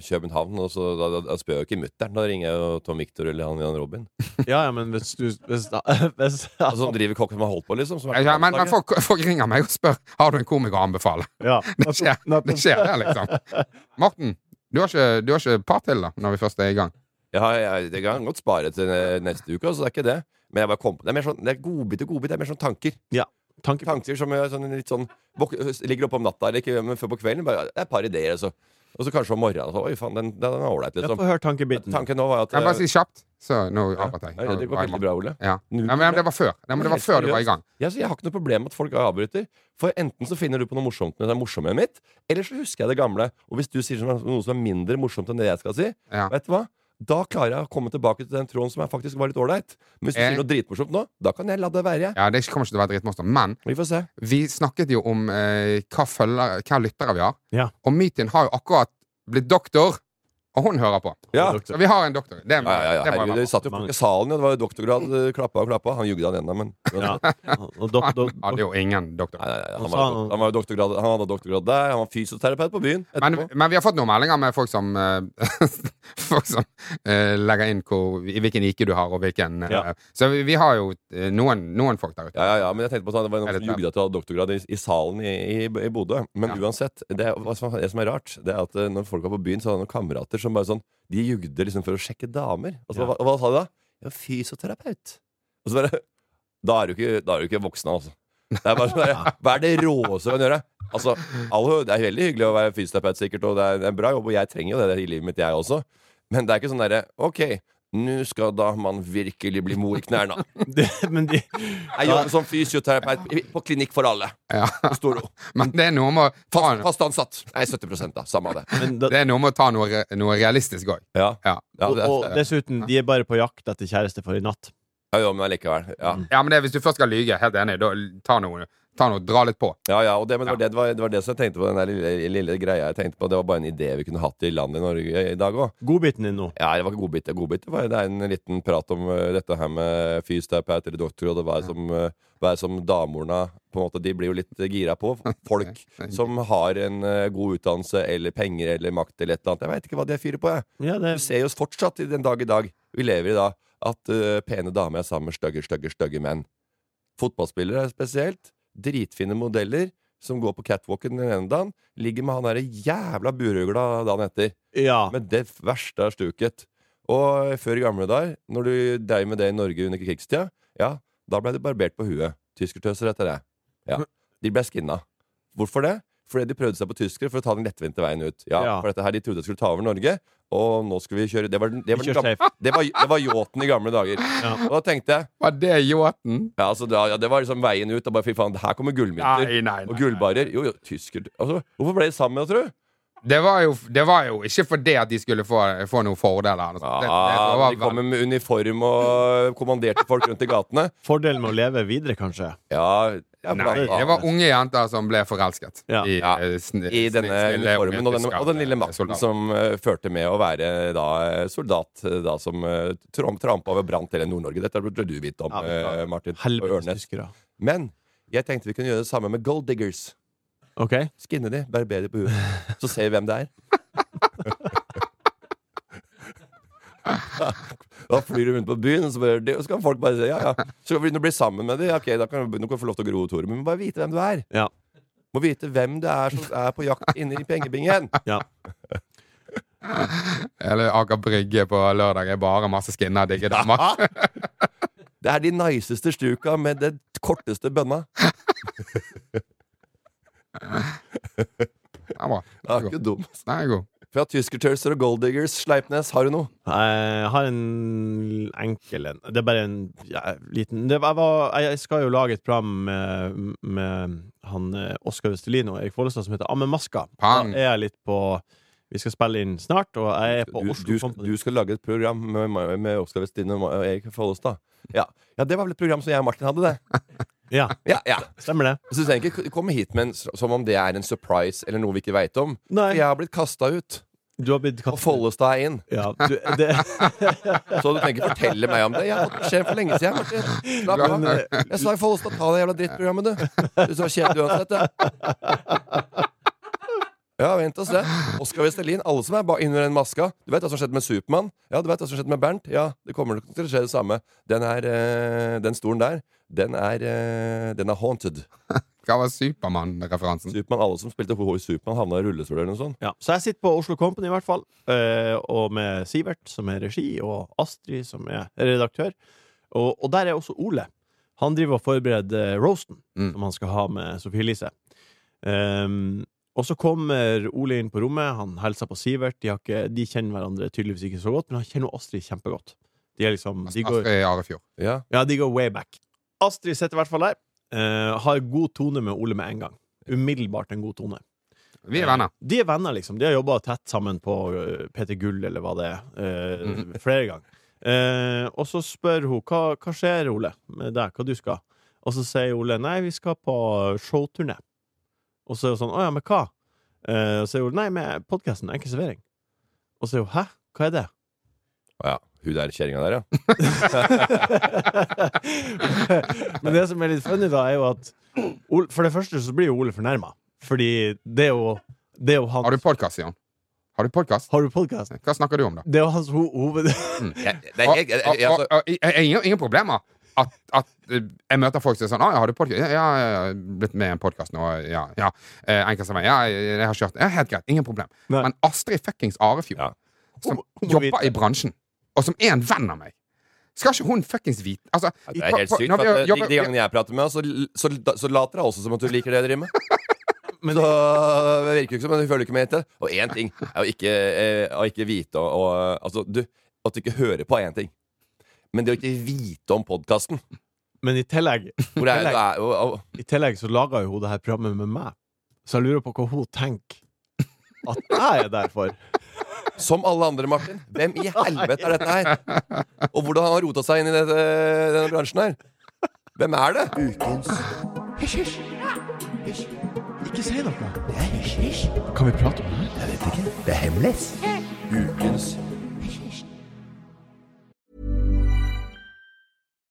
Speaker 6: København, og så da, da, da spør jeg jo ikke mutter'n. Da ringer jeg jo Tom Victor eller han Jan Robin.
Speaker 5: Ja, ja, men hvis du hvis, da, hvis,
Speaker 6: Altså, som driver kokk som har holdt på, liksom. Som er
Speaker 1: Ja, men, men folk, folk ringer meg og spør Har du en komiker å anbefale.
Speaker 5: ja,
Speaker 1: Det skjer, det skjer det, liksom. Morten, du har ikke, du har ikke par til, da, når vi først er i gang?
Speaker 6: Ja, jeg, jeg kan godt spare til eh, neste uke, altså, det er ikke det. Men jeg bare kom på Det er mer sånn Det er godbit og godbit. Det er mer sånn tanker.
Speaker 5: Tanke,
Speaker 6: Tanker som er sånn, litt sånn våk- Ligger oppe om natta eller ikke, men før på kvelden. Bare, det er et par ideer, altså. Og så kanskje om morgenen. Så, Oi, faen, den, den er ålreit, liksom.
Speaker 5: får høre tankebiten.
Speaker 6: Tanken nå var at
Speaker 1: Kan jeg bare
Speaker 6: eh,
Speaker 1: si kjapt? Så nå
Speaker 6: ja,
Speaker 1: avbrøt jeg.
Speaker 6: ja, Det går veldig bra, Ole.
Speaker 1: Ja. ja, men det var før. Ja, men det var før du var i gang.
Speaker 6: Jeg, jeg har ikke noe problem med at folk avbryter. For enten så finner du på noe morsomt med det morsomme mitt, eller så husker jeg det gamle. Og hvis du sier sånn- noe som er mindre morsomt enn det jeg skal si,
Speaker 1: Ja.
Speaker 6: vet du hva? Da klarer jeg å komme tilbake til den tråden som jeg faktisk var litt ålreit. Men hvis du
Speaker 1: Eh.
Speaker 6: sier noe dritmorsomt nå, da kan jeg la det være.
Speaker 1: Ja, Det kommer ikke til å være dritmorsomt. Men
Speaker 6: Vi får se.
Speaker 1: vi snakket jo om eh, hva, følger, hva lyttere vi har.
Speaker 5: Ja.
Speaker 1: Og Mytin har jo akkurat blitt doktor, og hun hører på.
Speaker 6: Ja.
Speaker 1: Så vi har en doktor. Det,
Speaker 6: Ja, ja, ja.
Speaker 1: det må
Speaker 6: satt jo folk i salen, det var jo doktorgrad. eh, Klappa og klappa. Han jugde han ennå, men
Speaker 5: Ja.
Speaker 1: Han hadde jo ingen doktor.
Speaker 6: Nei, nei, nei, han, var,
Speaker 5: han-
Speaker 6: han, var jo doktorgrad, han hadde doktorgrad der. Han var fysioterapeut på byen.
Speaker 1: Men, men vi har fått noen meldinger med folk som eh, Folk som uh, legger inn hvor, i hvilken IQ du har, og hvilken uh,
Speaker 5: Ja.
Speaker 1: Så vi, vi har jo noen, noen folk der ute.
Speaker 6: Ja, ja, ja, men jeg tenkte på sånn, det var noen som jugde at du hadde doktorgrad i, i salen i, i, i Bodø. Men
Speaker 1: Ja.
Speaker 6: uansett, det, som, det som er rart, det er at når folk er på byen, så har de noen kamerater som bare sånn De jugde liksom for å sjekke damer. Og så, hva, hva sa de da? Ja, fysioterapeut. Og så bare Da er du ikke, da er du ikke voksen, altså. Det er bare sånn der, Hva er det råeste du kan gjøre? Altså, alle, Det er veldig hyggelig å være fysioterapeut, sikkert, og det er en bra jobb, og jeg trenger jo det i livet mitt, jeg også. Men det er ikke sånn derre OK, nå skal da man virkelig bli mor i knærne.
Speaker 5: det, men de,
Speaker 6: Jeg jobber som fysioterapeut på Klinikk for alle.
Speaker 1: Ja.
Speaker 6: Storo.
Speaker 1: Men det er noe med å ta,
Speaker 6: Fast, fast ansatt. Nei, 70 da. Samme av det.
Speaker 5: men da,
Speaker 1: det er noe, med å ta noe, noe realistisk òg.
Speaker 6: Ja.
Speaker 1: Ja.
Speaker 6: Ja,
Speaker 5: og, og dessuten, de er bare på jakt etter kjæreste for i natt.
Speaker 6: ja, jo, men allikevel. Ja.
Speaker 1: ja, men det, er hvis du først skal lyge, helt enig, da ta noe, ta noe dra litt på.
Speaker 6: Ja, ja, og det, men det, var det, det, var, det var det som jeg tenkte på, den der lille, lille greia jeg tenkte på. Det var bare en idé vi kunne hatt i landet i Norge i dag òg.
Speaker 5: Godbiten din nå.
Speaker 6: Ja, det var ikke godbit. godbit. Det, var, det er en liten prat om uh, dette her med fysioterapeut eller doktor, og det var som, uh, som damorna på en måte, De blir jo litt gira på. Folk som har en uh, god utdannelse eller penger eller makt eller et eller annet. Jeg veit ikke hva de fyrer på, jeg.
Speaker 5: Ja, det,
Speaker 6: Du ser jo fortsatt i den dag i dag Vi lever i dag at uh, pene damer er sammen med stygge, stygge, stygge menn. Fotballspillere spesielt. Dritfine modeller som går på catwalken den ene dagen, ligger med han derre jævla burøgla dagen etter.
Speaker 5: ja.
Speaker 6: Med det verste stuket. Og før i gamle dager, når du dreiv med det i Norge under krigstida, ja, da ble du barbert på huet. Tyskertøser etter det. Ja. De ble skinna. Hvorfor det? Fordi de prøvde seg på tyskere for å ta den lettvinte veien ut. Ja,
Speaker 5: Ja.
Speaker 6: For dette her, De trodde de skulle ta over Norge, og nå skulle vi kjøre Det var, den- det var, den gamle,
Speaker 5: safe.
Speaker 6: det var, det var yachten i gamle dager.
Speaker 5: Ja.
Speaker 6: Og da tenkte jeg
Speaker 1: Var det yachten?
Speaker 6: ja, altså, da, ja, Det var liksom veien ut. Og bare, fy faen, her kommer gullmynter.
Speaker 1: Nei, nei, nei,
Speaker 6: og gullbarer. Jo, jo, tysker altså, Hvorfor ble de sammen, tror du?
Speaker 1: Det var, jo, det var jo ikke fordi at de skulle få, få noen fordeler. Det, det, det
Speaker 6: Ja,
Speaker 1: var
Speaker 6: de kommer med uniform og kommanderte folk rundt i gatene.
Speaker 5: Fordelen med å leve videre, kanskje.
Speaker 6: Ja, ja
Speaker 1: Nei, det var unge jenter som ble forelsket
Speaker 5: Ja.
Speaker 1: i,
Speaker 6: Ja,
Speaker 1: eh,
Speaker 6: I denne uniformen og den, og den lille makten
Speaker 1: soldat.
Speaker 6: som uh, førte med å være da, eh, soldat eh, da, som uh, trampa over brant hele Nord-Norge. Dette burde du vite om,
Speaker 5: Ja,
Speaker 6: eh, Martin. og
Speaker 5: Helvetes
Speaker 6: Ørnes. Men jeg tenkte vi kunne gjøre det samme med gold diggers.
Speaker 5: Okay.
Speaker 6: Skinne de, barbere de på huet. Så ser vi hvem det er. Da flyr du rundt på byen, og så, bare, og så kan folk bare si ja, ja. Så kan du bli sammen med dem. Ok, da kan du få lov til å gro Tore. Men du må bare vite hvem du er.
Speaker 5: Ja.
Speaker 6: Må vite hvem det er som er på jakt inne i pengebingen.
Speaker 5: ja.
Speaker 1: Eller Aker Brygge på lørdag er bare masse skinner digge damer.
Speaker 6: Det er de niceste stuka med det korteste bønna.
Speaker 1: Det er bra.
Speaker 6: Det er ikke dumt.
Speaker 1: Den er god.
Speaker 6: Fra Tyskertølser og Golddiggers, Sleipnes, har du noe?
Speaker 5: Jeg har en enkel en. Det er bare en ja, liten det var, jeg, var, jeg skal jo lage et program med, med han eh, Oskar Vestelin og Erik Follestad som heter Ammemaska.
Speaker 1: Pang.
Speaker 5: Da er jeg litt på Vi skal spille inn snart, og jeg er på
Speaker 6: Du,
Speaker 5: Oslo
Speaker 6: du, du skal lage et program med, med Oskar Vestin og Erik Follestad. Ja. ja, det var vel et program som jeg og Martin hadde, det.
Speaker 5: Ja,
Speaker 6: Ja, ja.
Speaker 5: stemmer det.
Speaker 6: Så du trenger ikke komme hit men, som om det er en surprise eller noe vi ikke veit om.
Speaker 5: Nei.
Speaker 6: For jeg har blitt kasta ut,
Speaker 5: Du har blitt
Speaker 6: og Follestad er inn.
Speaker 5: Ja, du, det,
Speaker 6: Så du trenger ikke fortelle meg om det. Jeg har fått beskjed for lenge siden. Slapp av.
Speaker 5: Eh,
Speaker 6: Jeg sa i Follestad, ta det jævla drittprogrammet, du. Du så kjedelig uansett, det. Ja, vent og se. Oskar Westerlin. alle som er under den maska. Du vet hva som skjedde med Supermann? Ja, du vet hva som skjedde med Bernt? Ja, det kommer nok til å skje det samme. Den, er, eh, den stolen der, den er, eh, den er haunted.
Speaker 1: Hva var Supermann-referansen?
Speaker 6: Superman, alle som spilte i Supermann, havna i rullestol eller noe sånt.
Speaker 5: ja. Så jeg sitter på Oslo Company, i hvert fall, eh, og med Sivert, som er regi, og Astrid, som er redaktør. Og, og der er også Ole. Han driver og forbereder roasten,
Speaker 1: Mm.
Speaker 5: som han skal ha med Sophie Elise. Um, og så kommer Ole inn på rommet, han hilser på Sivert. De, har ikke, de kjenner hverandre tydeligvis ikke så godt, men han kjenner Astrid kjempegodt. De er liksom de går,
Speaker 1: Astrid Arefjord.
Speaker 6: Ja.
Speaker 5: Ja, de går way back. Astrid sitter i hvert fall der. Uh, har god tone med Ole med en gang. Umiddelbart en god tone.
Speaker 1: Vi er venner.
Speaker 5: De er venner, liksom. De har jobba tett sammen på uh, PT Gull, eller hva det er, eh,
Speaker 1: Mhm.
Speaker 5: flere ganger. Eh, og så spør hun hva, hva skjer, Ole, med deg, hva du skal. Og så sier Ole nei, vi skal på showturné. Og så er hun sånn å ja, men hva? Eh, og så er hun nei, med podkasten Enkel servering. Og så er hun hæ, hva er det?
Speaker 6: Å ja. Hun der kjerringa der, ja.
Speaker 5: Men det som er litt funny, da, er jo at Ole, For det første så blir jo Ole fornærma. Fordi det er jo Det er jo hans
Speaker 1: Har du podkast, Jan? Har du podkast?
Speaker 5: Har du podkast?
Speaker 1: Hva snakker du om, da?
Speaker 5: Det er jo hans ho hoved...
Speaker 6: Jeg, det er, jeg, jeg, jeg, altså,
Speaker 1: og, jeg har ingen, ingen problemer at, at eh, jeg møter folk som er sånn 'Å, har du podkast?' Ja, ja, jeg har blitt med i en podkast nå. Ja, ja. Eh, Enkelt som meg. Ja, jeg har kjørt. Ja, helt greit. Ingen problem.
Speaker 5: Nei.
Speaker 1: Men Astrid fuckings Arefjord,
Speaker 6: Ja.
Speaker 1: som jobber
Speaker 5: vite.
Speaker 1: i bransjen, og som er en venn av meg Skal ikke hun fuckings vite Altså,
Speaker 6: det er helt sykt. For at, eh,
Speaker 1: jobber-
Speaker 6: de, de gangene jeg prater med henne, så, så, så later hun også som at du liker det jeg driver med.
Speaker 5: Men
Speaker 6: Så det virker jo ikke som hun føler ikke med etter. Og én ting er å ikke, å ikke vite og, og, Altså, du, at du ikke hører på, én ting. Men det å ikke vite om podkasten
Speaker 5: Men i tillegg,
Speaker 6: Hvor er, det er, og, og,
Speaker 5: i tillegg så laga jo hun det her programmet med meg. Så jeg lurer på hva hun tenker at jeg er der for.
Speaker 6: Som alle andre, Martin. Hvem i helvete er dette her? Og hvordan har han rota seg inn i dette, denne bransjen her? Hvem er det?
Speaker 5: Ikke si noe. Kan vi prate om det? Jeg vet ikke. Det er hemmelig.
Speaker 6: Ukens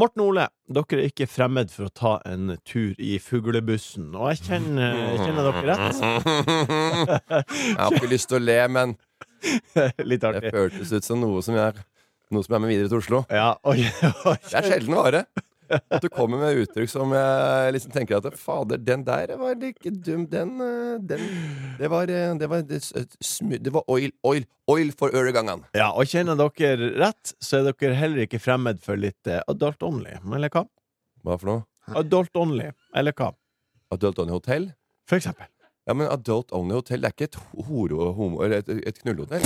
Speaker 5: Morten Ole, dere er ikke fremmed for å ta en tur i fuglebussen. Og jeg kjenner, jeg kjenner dere rett.
Speaker 6: Jeg har ikke lyst til å le, men
Speaker 5: Litt artig.
Speaker 6: det føltes ut som noe som er, noe som er med videre til Oslo.
Speaker 5: Ja, oi, oi.
Speaker 6: Det er sjelden vare. At du kommer med uttrykk som jeg liksom tenker at Fader, den der var ikke dum. Den, eh, den Det var eh, Det var, det, det var oil, oil, oil for øregangene.
Speaker 5: Ja, og kjenner dere rett, så er dere heller ikke fremmed for litt eh, adult only, eller hva?
Speaker 6: Hva for noe?
Speaker 5: Adult only, eller hva?
Speaker 6: Adult Only Hotel?
Speaker 5: For eksempel.
Speaker 6: Ja, men Adult Only Hotel det er ikke et horo, homo, et, et knullehotell.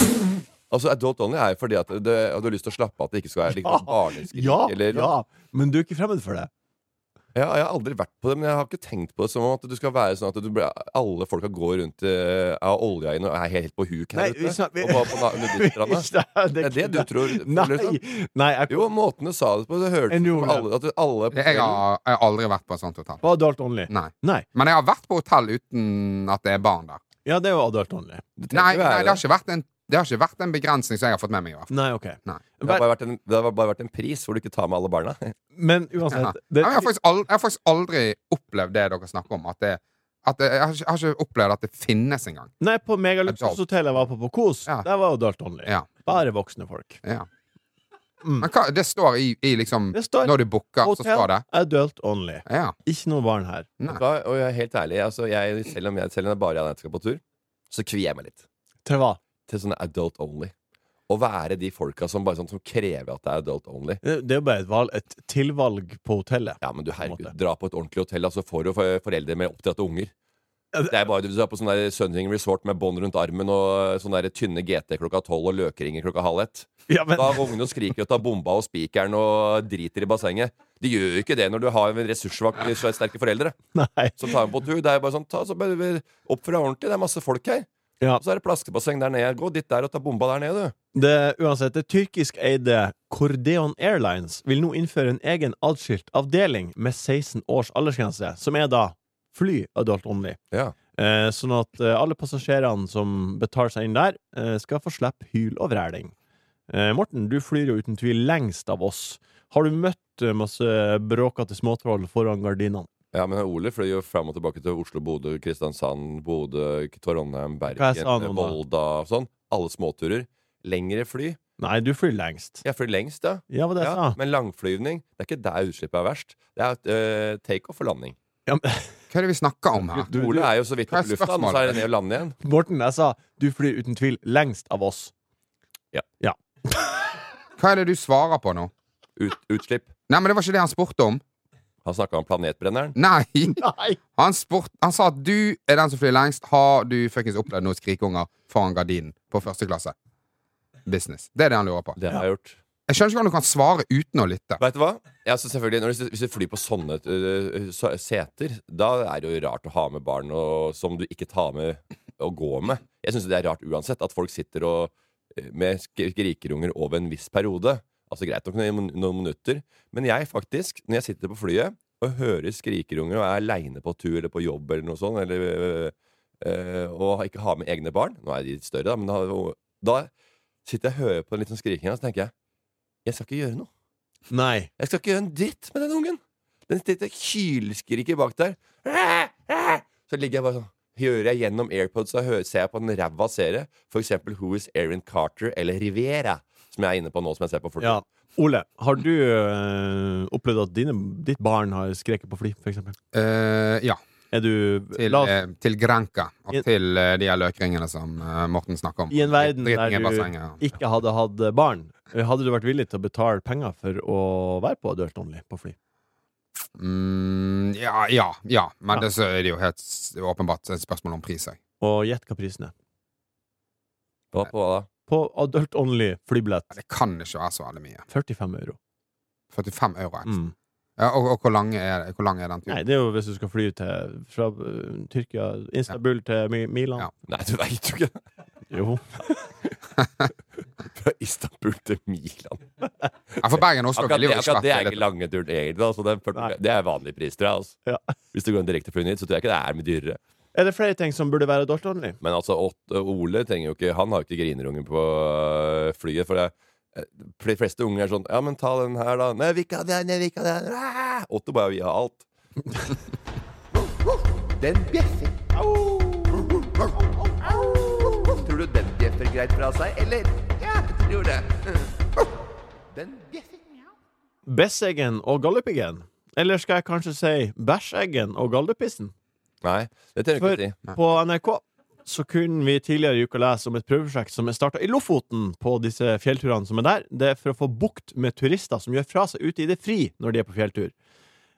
Speaker 6: Altså, Adult Only er jo fordi at det, at du har lyst til å slappe av, at det ikke skal være liksom, barneskrik.
Speaker 5: Ja,
Speaker 6: eller,
Speaker 5: ja, men du er ikke fremmed for det?
Speaker 6: Ja, jeg har aldri vært på det, men jeg har ikke tenkt på det som om at du skal være sånn at du, alle folka går rundt uh, av olja inn og er helt på huk her
Speaker 5: Nei,
Speaker 6: ute.
Speaker 5: vi
Speaker 6: Og bare på nudiststranda. Det er det du tror?
Speaker 5: Nei,
Speaker 6: liksom?
Speaker 5: nei jeg,
Speaker 6: Jo, måten du sa det på, det hørtes ut som alle, at alle på
Speaker 1: Jeg har, jeg har aldri vært på et sånt hotell.
Speaker 5: på adult only.
Speaker 1: Nei.
Speaker 5: Nei.
Speaker 1: Men jeg har vært på hotell uten at det er barn der.
Speaker 5: Ja, det er jo adult only.
Speaker 1: Nei, nei det har ikke vært en Det har ikke vært en begrensning som jeg har fått med meg. i hvert fall
Speaker 5: Nei, ok.
Speaker 1: Nei.
Speaker 6: Det har bare vært en, det har bare vært en pris hvor du ikke tar med alle barna.
Speaker 5: Men uansett
Speaker 1: Ja,
Speaker 5: det,
Speaker 1: jeg, har faktisk aldri, jeg har faktisk aldri opplevd det dere snakker om. At det, at det, jeg, har ikke, jeg har ikke opplevd at det finnes engang.
Speaker 5: Nei, på megaluksushotellet jeg var på på Kos,
Speaker 1: Ja.
Speaker 5: der var jo adult only.
Speaker 1: Ja.
Speaker 5: Bare voksne folk.
Speaker 1: Ja.
Speaker 5: Mm.
Speaker 1: Men hva, det står i, i liksom
Speaker 5: Det står
Speaker 1: Når du booker, så står det
Speaker 5: adult only.
Speaker 1: Ja.
Speaker 5: Ikke noe barn her.
Speaker 6: Hva? Og jeg er helt ærlig, altså, jeg, selv om jeg selv om jeg bare er skal på tur, så kvier jeg meg litt.
Speaker 5: Til hva?
Speaker 6: Til sånne adult only. Å være de folka som bare sånn, som krever at det er adult only.
Speaker 5: Det det er jo bare et, valg, et tilvalg på hotellet.
Speaker 6: Ja, men du herregud, dra på et ordentlig hotell, altså får du for- foreldre med oppdratte unger. Det er bare Du er på sånn der Sunning Resort med bånd rundt armen og sånn der tynne GT klokka tolv og løkringer klokka halv ett.
Speaker 5: Ja, men,
Speaker 6: Da ungene og skriker og tar bomba og spikeren og driter i bassenget. De gjør jo ikke det når du har ressurssterke foreldre
Speaker 5: nei.
Speaker 6: som tar dem på tur. Det er bare sånn, ta, så bare Oppfør deg ordentlig. Det er masse folk her.
Speaker 5: Ja.
Speaker 6: Så er det plaskebasseng der nede. Gå dit der og ta bomba der nede, du.
Speaker 5: Det, uansett, det tyrkiskeide Cordeon Airlines vil nå innføre en egen adskilt avdeling med 16 års aldersgrense, som er da fly adult only.
Speaker 6: Ja.
Speaker 5: Eh, sånn at eh, alle passasjerene som betaler seg inn der, eh, skal få slippe hyl og vræling. Eh, Morten, du flyr jo uten tvil lengst av oss. Har du møtt eh, masse bråkete småtroll foran gardinene?
Speaker 6: Ja, men Ole fløy jo fram og tilbake til Oslo, Bodø, Kristiansand, Bodø, Trondheim, Bergen? Volda og sånn. Alle småturer. Lengre fly.
Speaker 5: Nei, du flyr lengst.
Speaker 6: Jeg flyr lengst, ja.
Speaker 5: Ja, det
Speaker 6: ja.
Speaker 5: sa?
Speaker 6: Men langflyvning, det er ikke der utslippet er verst. Det er uh, takeoff og landing.
Speaker 5: Ja, men,
Speaker 1: Hva er det vi snakker om her?
Speaker 5: Du-
Speaker 6: Ole er jo så vidt oppe i lufta, nå så er det ned og lande igjen.
Speaker 5: Morten, jeg sa du flyr uten tvil lengst av oss.
Speaker 1: Ja Hva er det du svarer på nå?
Speaker 6: Ut, utslipp.
Speaker 1: Nei, men Det var ikke det han spurte om.
Speaker 6: Han snakka om planetbrenneren.
Speaker 1: Nei!
Speaker 5: Nei!
Speaker 1: Han, spurt, han sa at du er den som flyr lengst. Har du fuckings opplevd noen skrikeunger foran gardinen på første klasse? Business. Det er det han lurer på.
Speaker 6: Det har jeg gjort.
Speaker 1: Jeg skjønner ikke hvordan du kan svare uten å lytte.
Speaker 6: Vet du hva? Ja, så selvfølgelig, når du, Hvis du flyr på sånne så- seter, da er det jo rart å ha med barn og, som du ikke tar med å gå med. Jeg syns det er rart uansett at folk sitter og, med sk- skrikerunger over en viss periode. Altså Greit nok noen, noen minutter, men jeg faktisk, når jeg sitter på flyet og hører skrikerunger og er aleine på tur eller på jobb eller noe sånt, eller, øh, øh, og ikke har med egne barn Nå er de litt større, da, men da, da sitter jeg og hører på en liten skriking, og så tenker jeg jeg skal ikke gjøre noe.
Speaker 5: Nei.
Speaker 6: Jeg skal ikke gjøre en dritt med den ungen. Den sitter hylskriker bak der. Så ligger jeg bare sånn Hører jeg gjennom AirPods og hører, ser jeg på en ræva serie, eksempel Who is Erin Carter eller Riviera, som jeg er inne på nå, som jeg ser på fly.
Speaker 5: Ja. Ole, har du øh, opplevd at dine, ditt barn har skreket på fly, for eksempel?
Speaker 1: Eh, ja.
Speaker 5: Er du
Speaker 1: Til,
Speaker 5: la oss,
Speaker 1: eh, til Granca og
Speaker 5: I-
Speaker 1: til eh, de her løkringene som eh, Morten snakker om.
Speaker 5: I en verden
Speaker 1: i
Speaker 5: der du ikke hadde hatt barn, hadde du vært villig til å betale penger for å være på adult only på fly?
Speaker 1: Mm, ja, ja, ja. Men
Speaker 5: Ja.
Speaker 1: det, så er det jo helt åpenbart et spørsmål om pris. jeg.
Speaker 5: Og gjett hva prisen er.
Speaker 6: Hva på hva da?
Speaker 5: På adult only flybillett
Speaker 1: Det kan ikke være så veldig mye.
Speaker 5: 45 euro.
Speaker 1: 45 euro. ekstra.
Speaker 5: Mm.
Speaker 1: Ja, og, og hvor, lang er, hvor lang er den turen?
Speaker 5: Nei, det er jo hvis du skal fly til fra uh, Tyrkia, Istanbul til Mi- Milan.
Speaker 1: Ja.
Speaker 6: Nei, du veit jo ikke.
Speaker 5: Jo.
Speaker 6: Fra Istanbul til Milan.
Speaker 1: Ja, for Bergen også
Speaker 6: Akkurat det, akkurat det er ikke lange turen egentlig. Altså, det, er,
Speaker 5: Nei.
Speaker 6: 40 det er vanlig pris, tror jeg. Altså.
Speaker 5: Ja.
Speaker 6: Hvis du går en direkteflyvning hit, så tror jeg ikke det er mye dyrere.
Speaker 5: Er det flere ting som burde være adult only?
Speaker 6: Men altså, Ole trenger jo ikke Han har jo ikke grinerunge på øh, flyet. For det, eh, de fleste unger er sånn Ja, men ta den her, da. Nei, vi ikke ha den, vi kan ikke ha den. Ah! Otto bare vil ha alt. Den bjeffer. Tror du den bjeffer greit fra seg, eller? Ja, jeg tror det. Den bjeffer.
Speaker 5: Besseggen og Galdhøpiggen? Eller skal jeg kanskje si Bæsjeggen og Galdhøpissen?
Speaker 6: Nei, det trenger jeg
Speaker 5: For
Speaker 6: ikke si.
Speaker 5: på NRK så kunne vi tidligere i uka lese om et prøveprosjekt som er starta i Lofoten på disse fjellturene som er der. Det er for å få bukt med turister som gjør fra seg ute i det fri når de er på fjelltur.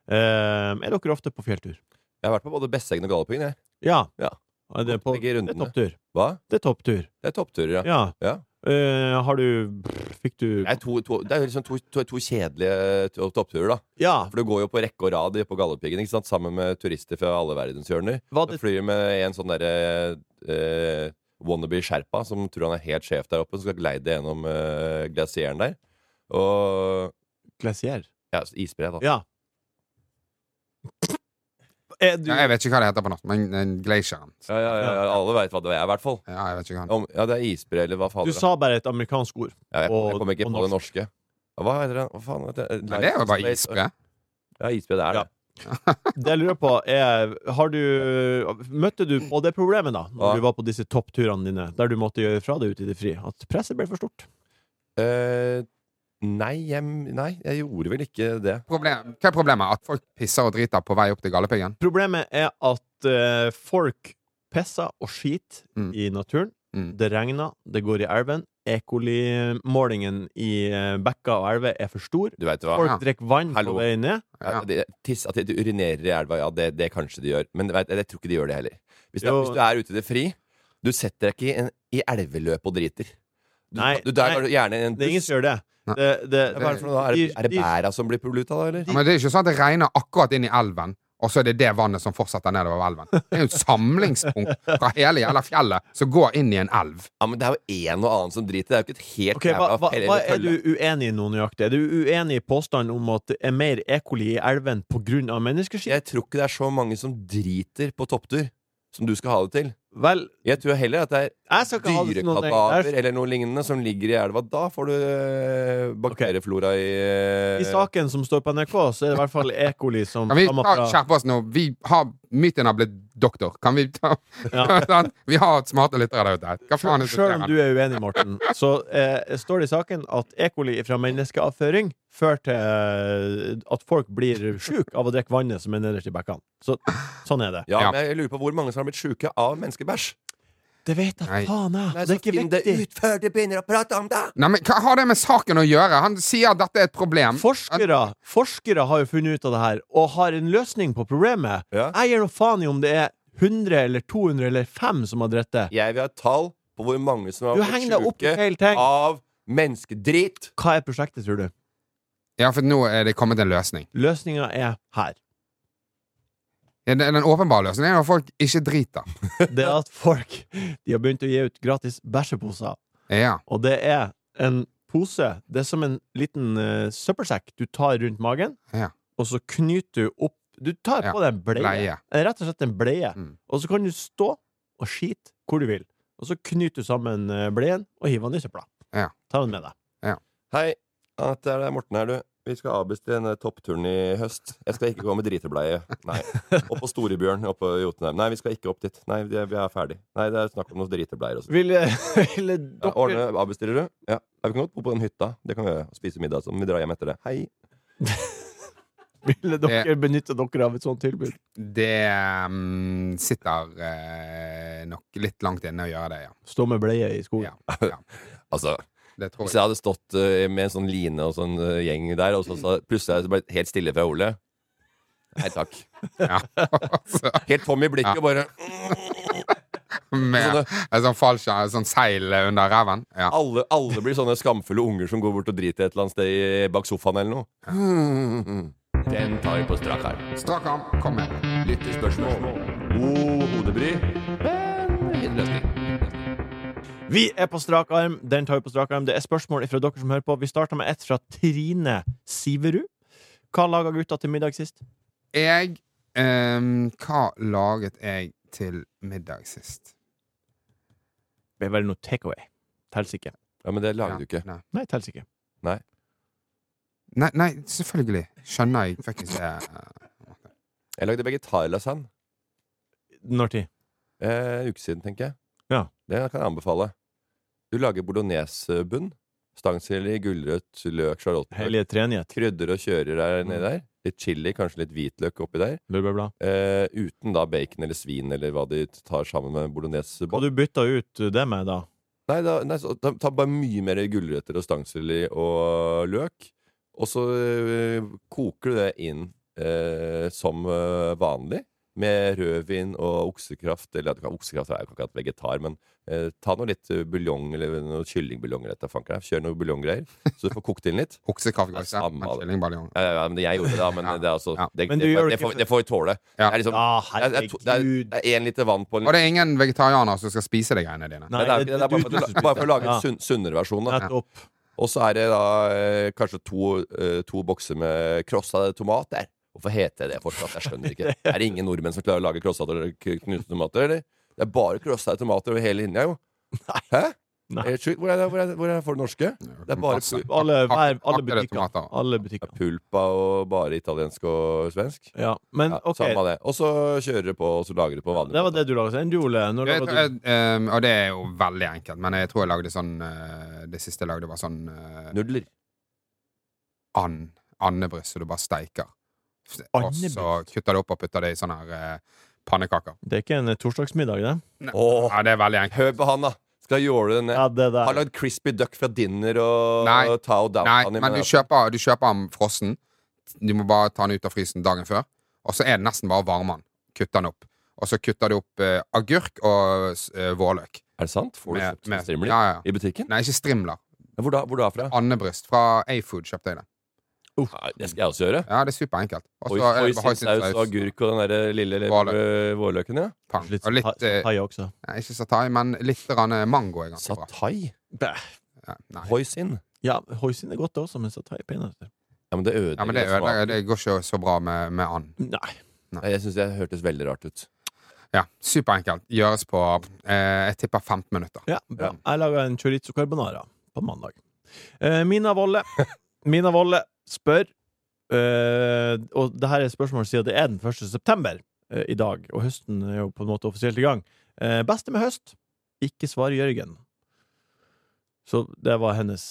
Speaker 5: Eh, er dere ofte på fjelltur?
Speaker 6: Jeg har vært på både Besseggen og Galdhøpiggen, jeg.
Speaker 5: Ja.
Speaker 6: Ja.
Speaker 5: Er det, på, det er topptur.
Speaker 6: Hva?
Speaker 5: Det er topptur.
Speaker 6: Det er toppturer, ja.
Speaker 5: Ja. Eh, har du Fikk du
Speaker 6: Det er, to, to, det er liksom to, to, kjedelige toppturer, da.
Speaker 5: Ja.
Speaker 6: For du går jo på rekke og rad på Galdhøpiggen sammen med turister fra alle verdenshjørner. Du
Speaker 5: det
Speaker 6: flyr med en sånn derre uh, wannabe sherpa som tror han er helt sjef der oppe, som skal geleide deg gjennom uh, glasieren der. Og
Speaker 5: Glasier?
Speaker 6: ja, isbre, da.
Speaker 5: Ja. Er du,
Speaker 1: Ja, jeg vet ikke hva det heter på norsk, men en glacieren.
Speaker 6: Ja, ja, ja, ja, alle veit hva det er, i hvert fall.
Speaker 1: Ja, jeg vet ikke hva
Speaker 6: Om, ja, det er isbre, eller hva faen
Speaker 5: du sa bare et amerikansk ord.
Speaker 6: Ja, jeg, jeg kom ikke
Speaker 5: på
Speaker 6: på det norske. Hva heter det? Hva faen heter det?
Speaker 1: Nei, det er jo bare isbre.
Speaker 6: Ja, isbre, det er
Speaker 5: Ja.
Speaker 6: det.
Speaker 5: Det jeg lurer på, er Har du Møtte du på det problemet, da, når
Speaker 6: Ja.
Speaker 5: du var på disse toppturene dine, der du måtte gjøre fra deg ute i det fri? At presset ble for stort?
Speaker 6: Eh, nei, jeg, nei, jeg gjorde vel ikke det.
Speaker 1: Problem, hva er problemet? At folk pisser og driter på vei opp til Galdhøpiggen?
Speaker 5: Problemet er at uh, folk pisser og skiter
Speaker 1: Mm.
Speaker 5: i naturen.
Speaker 1: Mm.
Speaker 5: Det regner, det går i elven. E. coli-målingen i bekka bekker og elver er for stor.
Speaker 6: Du hva?
Speaker 5: Folk
Speaker 1: Ja.
Speaker 5: drikker vann
Speaker 6: Hallo.
Speaker 5: på vei ned.
Speaker 6: Ja, det, tiss, at du urinerer i elva, ja, det, det kanskje de gjør. Men vet, jeg tror ikke de gjør det heller. Hvis, du er- hvis du er ute i det fri, du setter deg ikke i, en, i elveløp og driter. Du,
Speaker 5: Nei,
Speaker 6: du der
Speaker 5: nei.
Speaker 6: gjerne en
Speaker 5: Det er ingen gjør det. Det, det
Speaker 6: Hva er det for noe? Er det, er det bæra som blir polluta, da, eller?
Speaker 1: Ja, men det er ikke sånn at det regner akkurat inn i elven, og så er det det vannet som fortsetter nedover elven. Det er jo et samlingspunkt fra hele jævla fjellet som går inn i en elv.
Speaker 6: Ja, men det er jo en og annen som driter. Det er jo ikke et helt
Speaker 5: okay, hva, hva, hva er du uenig i nå nøyaktig? Er du uenig i påstanden om at det er mer ekoli i elven pga. menneskeskitt?
Speaker 6: Jeg tror ikke det er så mange som driter på topptur som du skal ha det til.
Speaker 5: Vel,
Speaker 6: Jeg tror heller at det er dyrekadaver eller noe lignende som ligger i elva. Da får du eh, bakterieflora i eh,
Speaker 5: I saken som står på NRK, så er det i hvert fall E. coli som
Speaker 1: Kan vi skjerpe oss nå? Vi har, Myten har blitt doktor. Kan vi ta
Speaker 5: Ja.
Speaker 1: Vi har smarte lyttere der ute. Hva faen er det som
Speaker 5: Sjøl om du er uenig, Morten, så eh, står det i saken at E. coli fra menneskeavføring fører til eh, at folk blir sjuke av å drikke vannet som er nederst i bekkene. Så sånn er det.
Speaker 6: Ja,
Speaker 1: Ja.
Speaker 6: men jeg lurer på hvor mange som har blitt sjuke av menneskebæsj.
Speaker 5: Det vet jeg faen, jeg. Det er ikke
Speaker 6: viktig. det ut før du begynner å prate om det!
Speaker 1: Nei, men Hva har det med saken å gjøre? Han sier at dette er et problem.
Speaker 5: Forskere, forskere har jo funnet ut av det her, og har en løsning på problemet.
Speaker 6: Ja.
Speaker 5: Jeg gir noe faen i om det er 100 eller 200 eller 5 som har dritt det.
Speaker 6: Jeg vil ha et tall på hvor mange som har
Speaker 5: Du
Speaker 6: blitt sjuke av menneskedrit.
Speaker 5: Hva er prosjektet, tror du?
Speaker 1: Ja, for nå er det kommet en løsning.
Speaker 5: Løsninga er her.
Speaker 1: Ja, Den den åpenbare løsningen er at folk ikke driter.
Speaker 5: Det er at folk De har begynt å gi ut gratis bæsjeposer.
Speaker 1: Ja.
Speaker 5: Og det er en pose Det er som en liten uh, søppelsekk du tar rundt magen,
Speaker 1: Ja.
Speaker 5: og så knyter du opp Du tar
Speaker 1: Ja,
Speaker 5: på deg en bleie.
Speaker 1: bleie.
Speaker 5: Eh, Rett og slett en bleie.
Speaker 1: Mm.
Speaker 5: Og så kan du stå og skite hvor du vil. Og så knyter du sammen eh, bleien og hiver den i søpla.
Speaker 1: Ja.
Speaker 5: Ta den med deg.
Speaker 6: Hei, det er Morten her, du. Vi skal avbestille en toppturen i høst. Jeg skal ikke gå med dritebleie. Nei. Opp på Storebjørn oppe i Jotunheim. Nei, vi skal ikke opp dit. Nei, vi er, er ferdig. Nei, det er snakk om noen dritebleier og sånn.
Speaker 5: vil dere...
Speaker 6: Ja, ordne, avbestiller du? Ja. Vi kan godt bo på den hytta. Det kan vi gjøre. Spise middag. Sånn, vi drar hjem etter det. Hei.
Speaker 5: Ville dere benytte dere av et sånt tilbud?
Speaker 1: Det um, sitter uh, nok litt langt inne å gjøre det, ja.
Speaker 5: Stå med bleie i skogen?
Speaker 1: ja. ja.
Speaker 6: Altså,
Speaker 1: Det tror
Speaker 6: hvis
Speaker 1: jeg.
Speaker 6: jeg hadde stått uh, med en sånn line og sånn uh, gjeng der, og så, så plutselig så ble det helt stille fra Ole Nei takk.
Speaker 1: Ja. Altså,
Speaker 6: Helt tom i blikket,
Speaker 1: Ja.
Speaker 6: bare
Speaker 1: Med
Speaker 6: en
Speaker 1: et sånn fallskjerm, et sånn seil under ræven. Ja.
Speaker 6: alle, alle blir sånne skamfulle unger som går bort og driter et eller annet sted bak sofaen eller noe. Den tar vi på strak arm.
Speaker 1: Strak arm, kom med.
Speaker 6: Lyttespørsmål. God hodebry.
Speaker 5: Vi er på strak arm. Den tar vi på strak arm. Det er spørsmål fra dere som hører på. Vi starter med ett fra Trine Siverud. Hva laga gutta til middag sist?
Speaker 1: Jeg um, Hva laget jeg til middag sist?
Speaker 5: Det er vel noe takeaway. Tels ikke.
Speaker 6: Ja, men det lager du ikke.
Speaker 1: Nei.
Speaker 5: Nei, tels ikke.
Speaker 1: Nei, nei, selvfølgelig. Skjønner jeg fuckings det. eh,
Speaker 6: Jeg lagde vegetarlasagne.
Speaker 5: Når tid?
Speaker 6: Eh, en uke siden, tenker jeg.
Speaker 5: Ja.
Speaker 6: Det kan jeg anbefale. Du lager bolognesebunn. Stangselleri, gulrøtt, løk, sjalottløk. Krydder og kjører der nedi der. Litt chili, kanskje litt hvitløk oppi der. Eh, uten da bacon eller svin eller hva de tar sammen med
Speaker 5: Hva
Speaker 6: bolognesebånd.
Speaker 5: du bytta ut det med, da?
Speaker 6: Nei, da, nei så, ta, ta bare mye mer gulrøtter og stangselleri og løk. Og så øh, koker du det inn øh, som øh, vanlig. Med rødvin og oksekraft. Eller oksekraft er jo ikke akkurat vegetar, men eh, ta noe litt eh, buljong eller noe kyllingbuljong. Kjør noe buljonggreier, så du får kokt inn litt.
Speaker 1: Oksekaffe,
Speaker 6: Ja, av Ja, ja, ja, men jeg gjorde det, da. Men
Speaker 1: Ja.
Speaker 6: det, er altså, det,
Speaker 5: Men
Speaker 6: det, det,
Speaker 5: det
Speaker 6: får, det får vi tåle.
Speaker 1: Ja.
Speaker 6: Det er liksom, det er, det to- det
Speaker 5: herregud.
Speaker 6: det én liter vann på en
Speaker 1: Og det er ingen vegetarianer som skal spise de greiene dine.
Speaker 5: Nei,
Speaker 6: det, er, det er bare for, å- bare for å lage en sunn, sunnere versjon. Da.
Speaker 5: Nettopp.
Speaker 6: Og så er det da eh, kanskje to, eh, to bokser med krossa tomat der. Hvorfor heter det det fortsatt? Jeg skjønner ikke. Er det ingen nordmenn som klarer å lage krossete eller knuste tomater, eller? Det er bare krossete tomater over hele linja, jo. Hæ?
Speaker 5: Nei.
Speaker 6: Sjukt. Hvor er det, hvor er det, hvor er det for det norske? Det er bare.
Speaker 5: Alle, hver, alle butikker. Alle butikker.
Speaker 6: pulpa og bare italiensk og svensk.
Speaker 5: Ja, men
Speaker 6: Ja,
Speaker 5: OK.
Speaker 6: Samme det. Og så kjører du på, og så lager du på vanlig
Speaker 5: Det var det du laget. En jule. Ole? Når
Speaker 1: Jeg,
Speaker 5: jeg,
Speaker 1: jeg, um, og det er jo veldig enkelt, men jeg tror jeg lagde sånn eh, Det siste jeg lagde, var sånn
Speaker 6: Nudler.
Speaker 1: and, andebryst så du bare steiker. Og så kutter det opp og putter det i sånne her eh, pannekaker.
Speaker 5: Det er ikke en eh, torsdagsmiddag, det?
Speaker 6: Åh,
Speaker 1: Ja, det er veldig enkelt.
Speaker 6: hør på han, da! Skal gjøre det ned.
Speaker 5: Ja, det
Speaker 6: Har
Speaker 5: der.
Speaker 6: lagd crispy duck fra dinner og
Speaker 1: Nei.
Speaker 6: Tao down.
Speaker 1: Nei, men du
Speaker 6: er-
Speaker 1: kjøper, du kjøper den frossen. Du må bare ta den ut av frysen dagen før. Og så er det nesten bare å varme den. Kutte den opp. Og så kutter du opp eh, agurk og eh, vårløk.
Speaker 6: Er det sant? Får du
Speaker 1: Med-
Speaker 6: kjøpt
Speaker 1: med-
Speaker 6: strimler
Speaker 1: ja, ja.
Speaker 6: i butikken?
Speaker 1: Nei, ikke strimler.
Speaker 6: Hvor da, hvor da fra?
Speaker 1: Andebryst. Fra A-Food kjøpte jeg det.
Speaker 6: Nei, det skal jeg også gjøre.
Speaker 1: Ja, det er superenkelt. Og
Speaker 6: Hoi-
Speaker 1: så er
Speaker 6: Hoisinsaus og agurk og den der lille øh, vårløken, ja.
Speaker 1: pang.
Speaker 5: Litt
Speaker 1: Og litt satai
Speaker 5: thai også.
Speaker 1: nei, Ikke satai, men litt mango er ganske bra.
Speaker 6: Satai?
Speaker 5: Bæ.
Speaker 1: Ja.
Speaker 6: Hoisin?
Speaker 5: Ja, hoisin er godt også, men satai er penere.
Speaker 6: Ja, men det
Speaker 1: Ja, men det,
Speaker 6: ødelegger
Speaker 1: ødelegger- det går ikke så bra med, med and.
Speaker 5: Nei.
Speaker 6: Jeg syns det hørtes veldig rart ut.
Speaker 1: Ja, Superenkelt. Gjøres på eh, Jeg tipper 15 minutter.
Speaker 5: Ja, bra. Jeg lager en chorizo carbonara på mandag. Eh, Mina Volle Mina Volle spør uh, Og det her er spørsmålet siden det er den 1. september uh, i dag, og høsten er jo på en måte offisielt i gang. Uh, beste med høst? Ikke svar Jørgen. Så det var hennes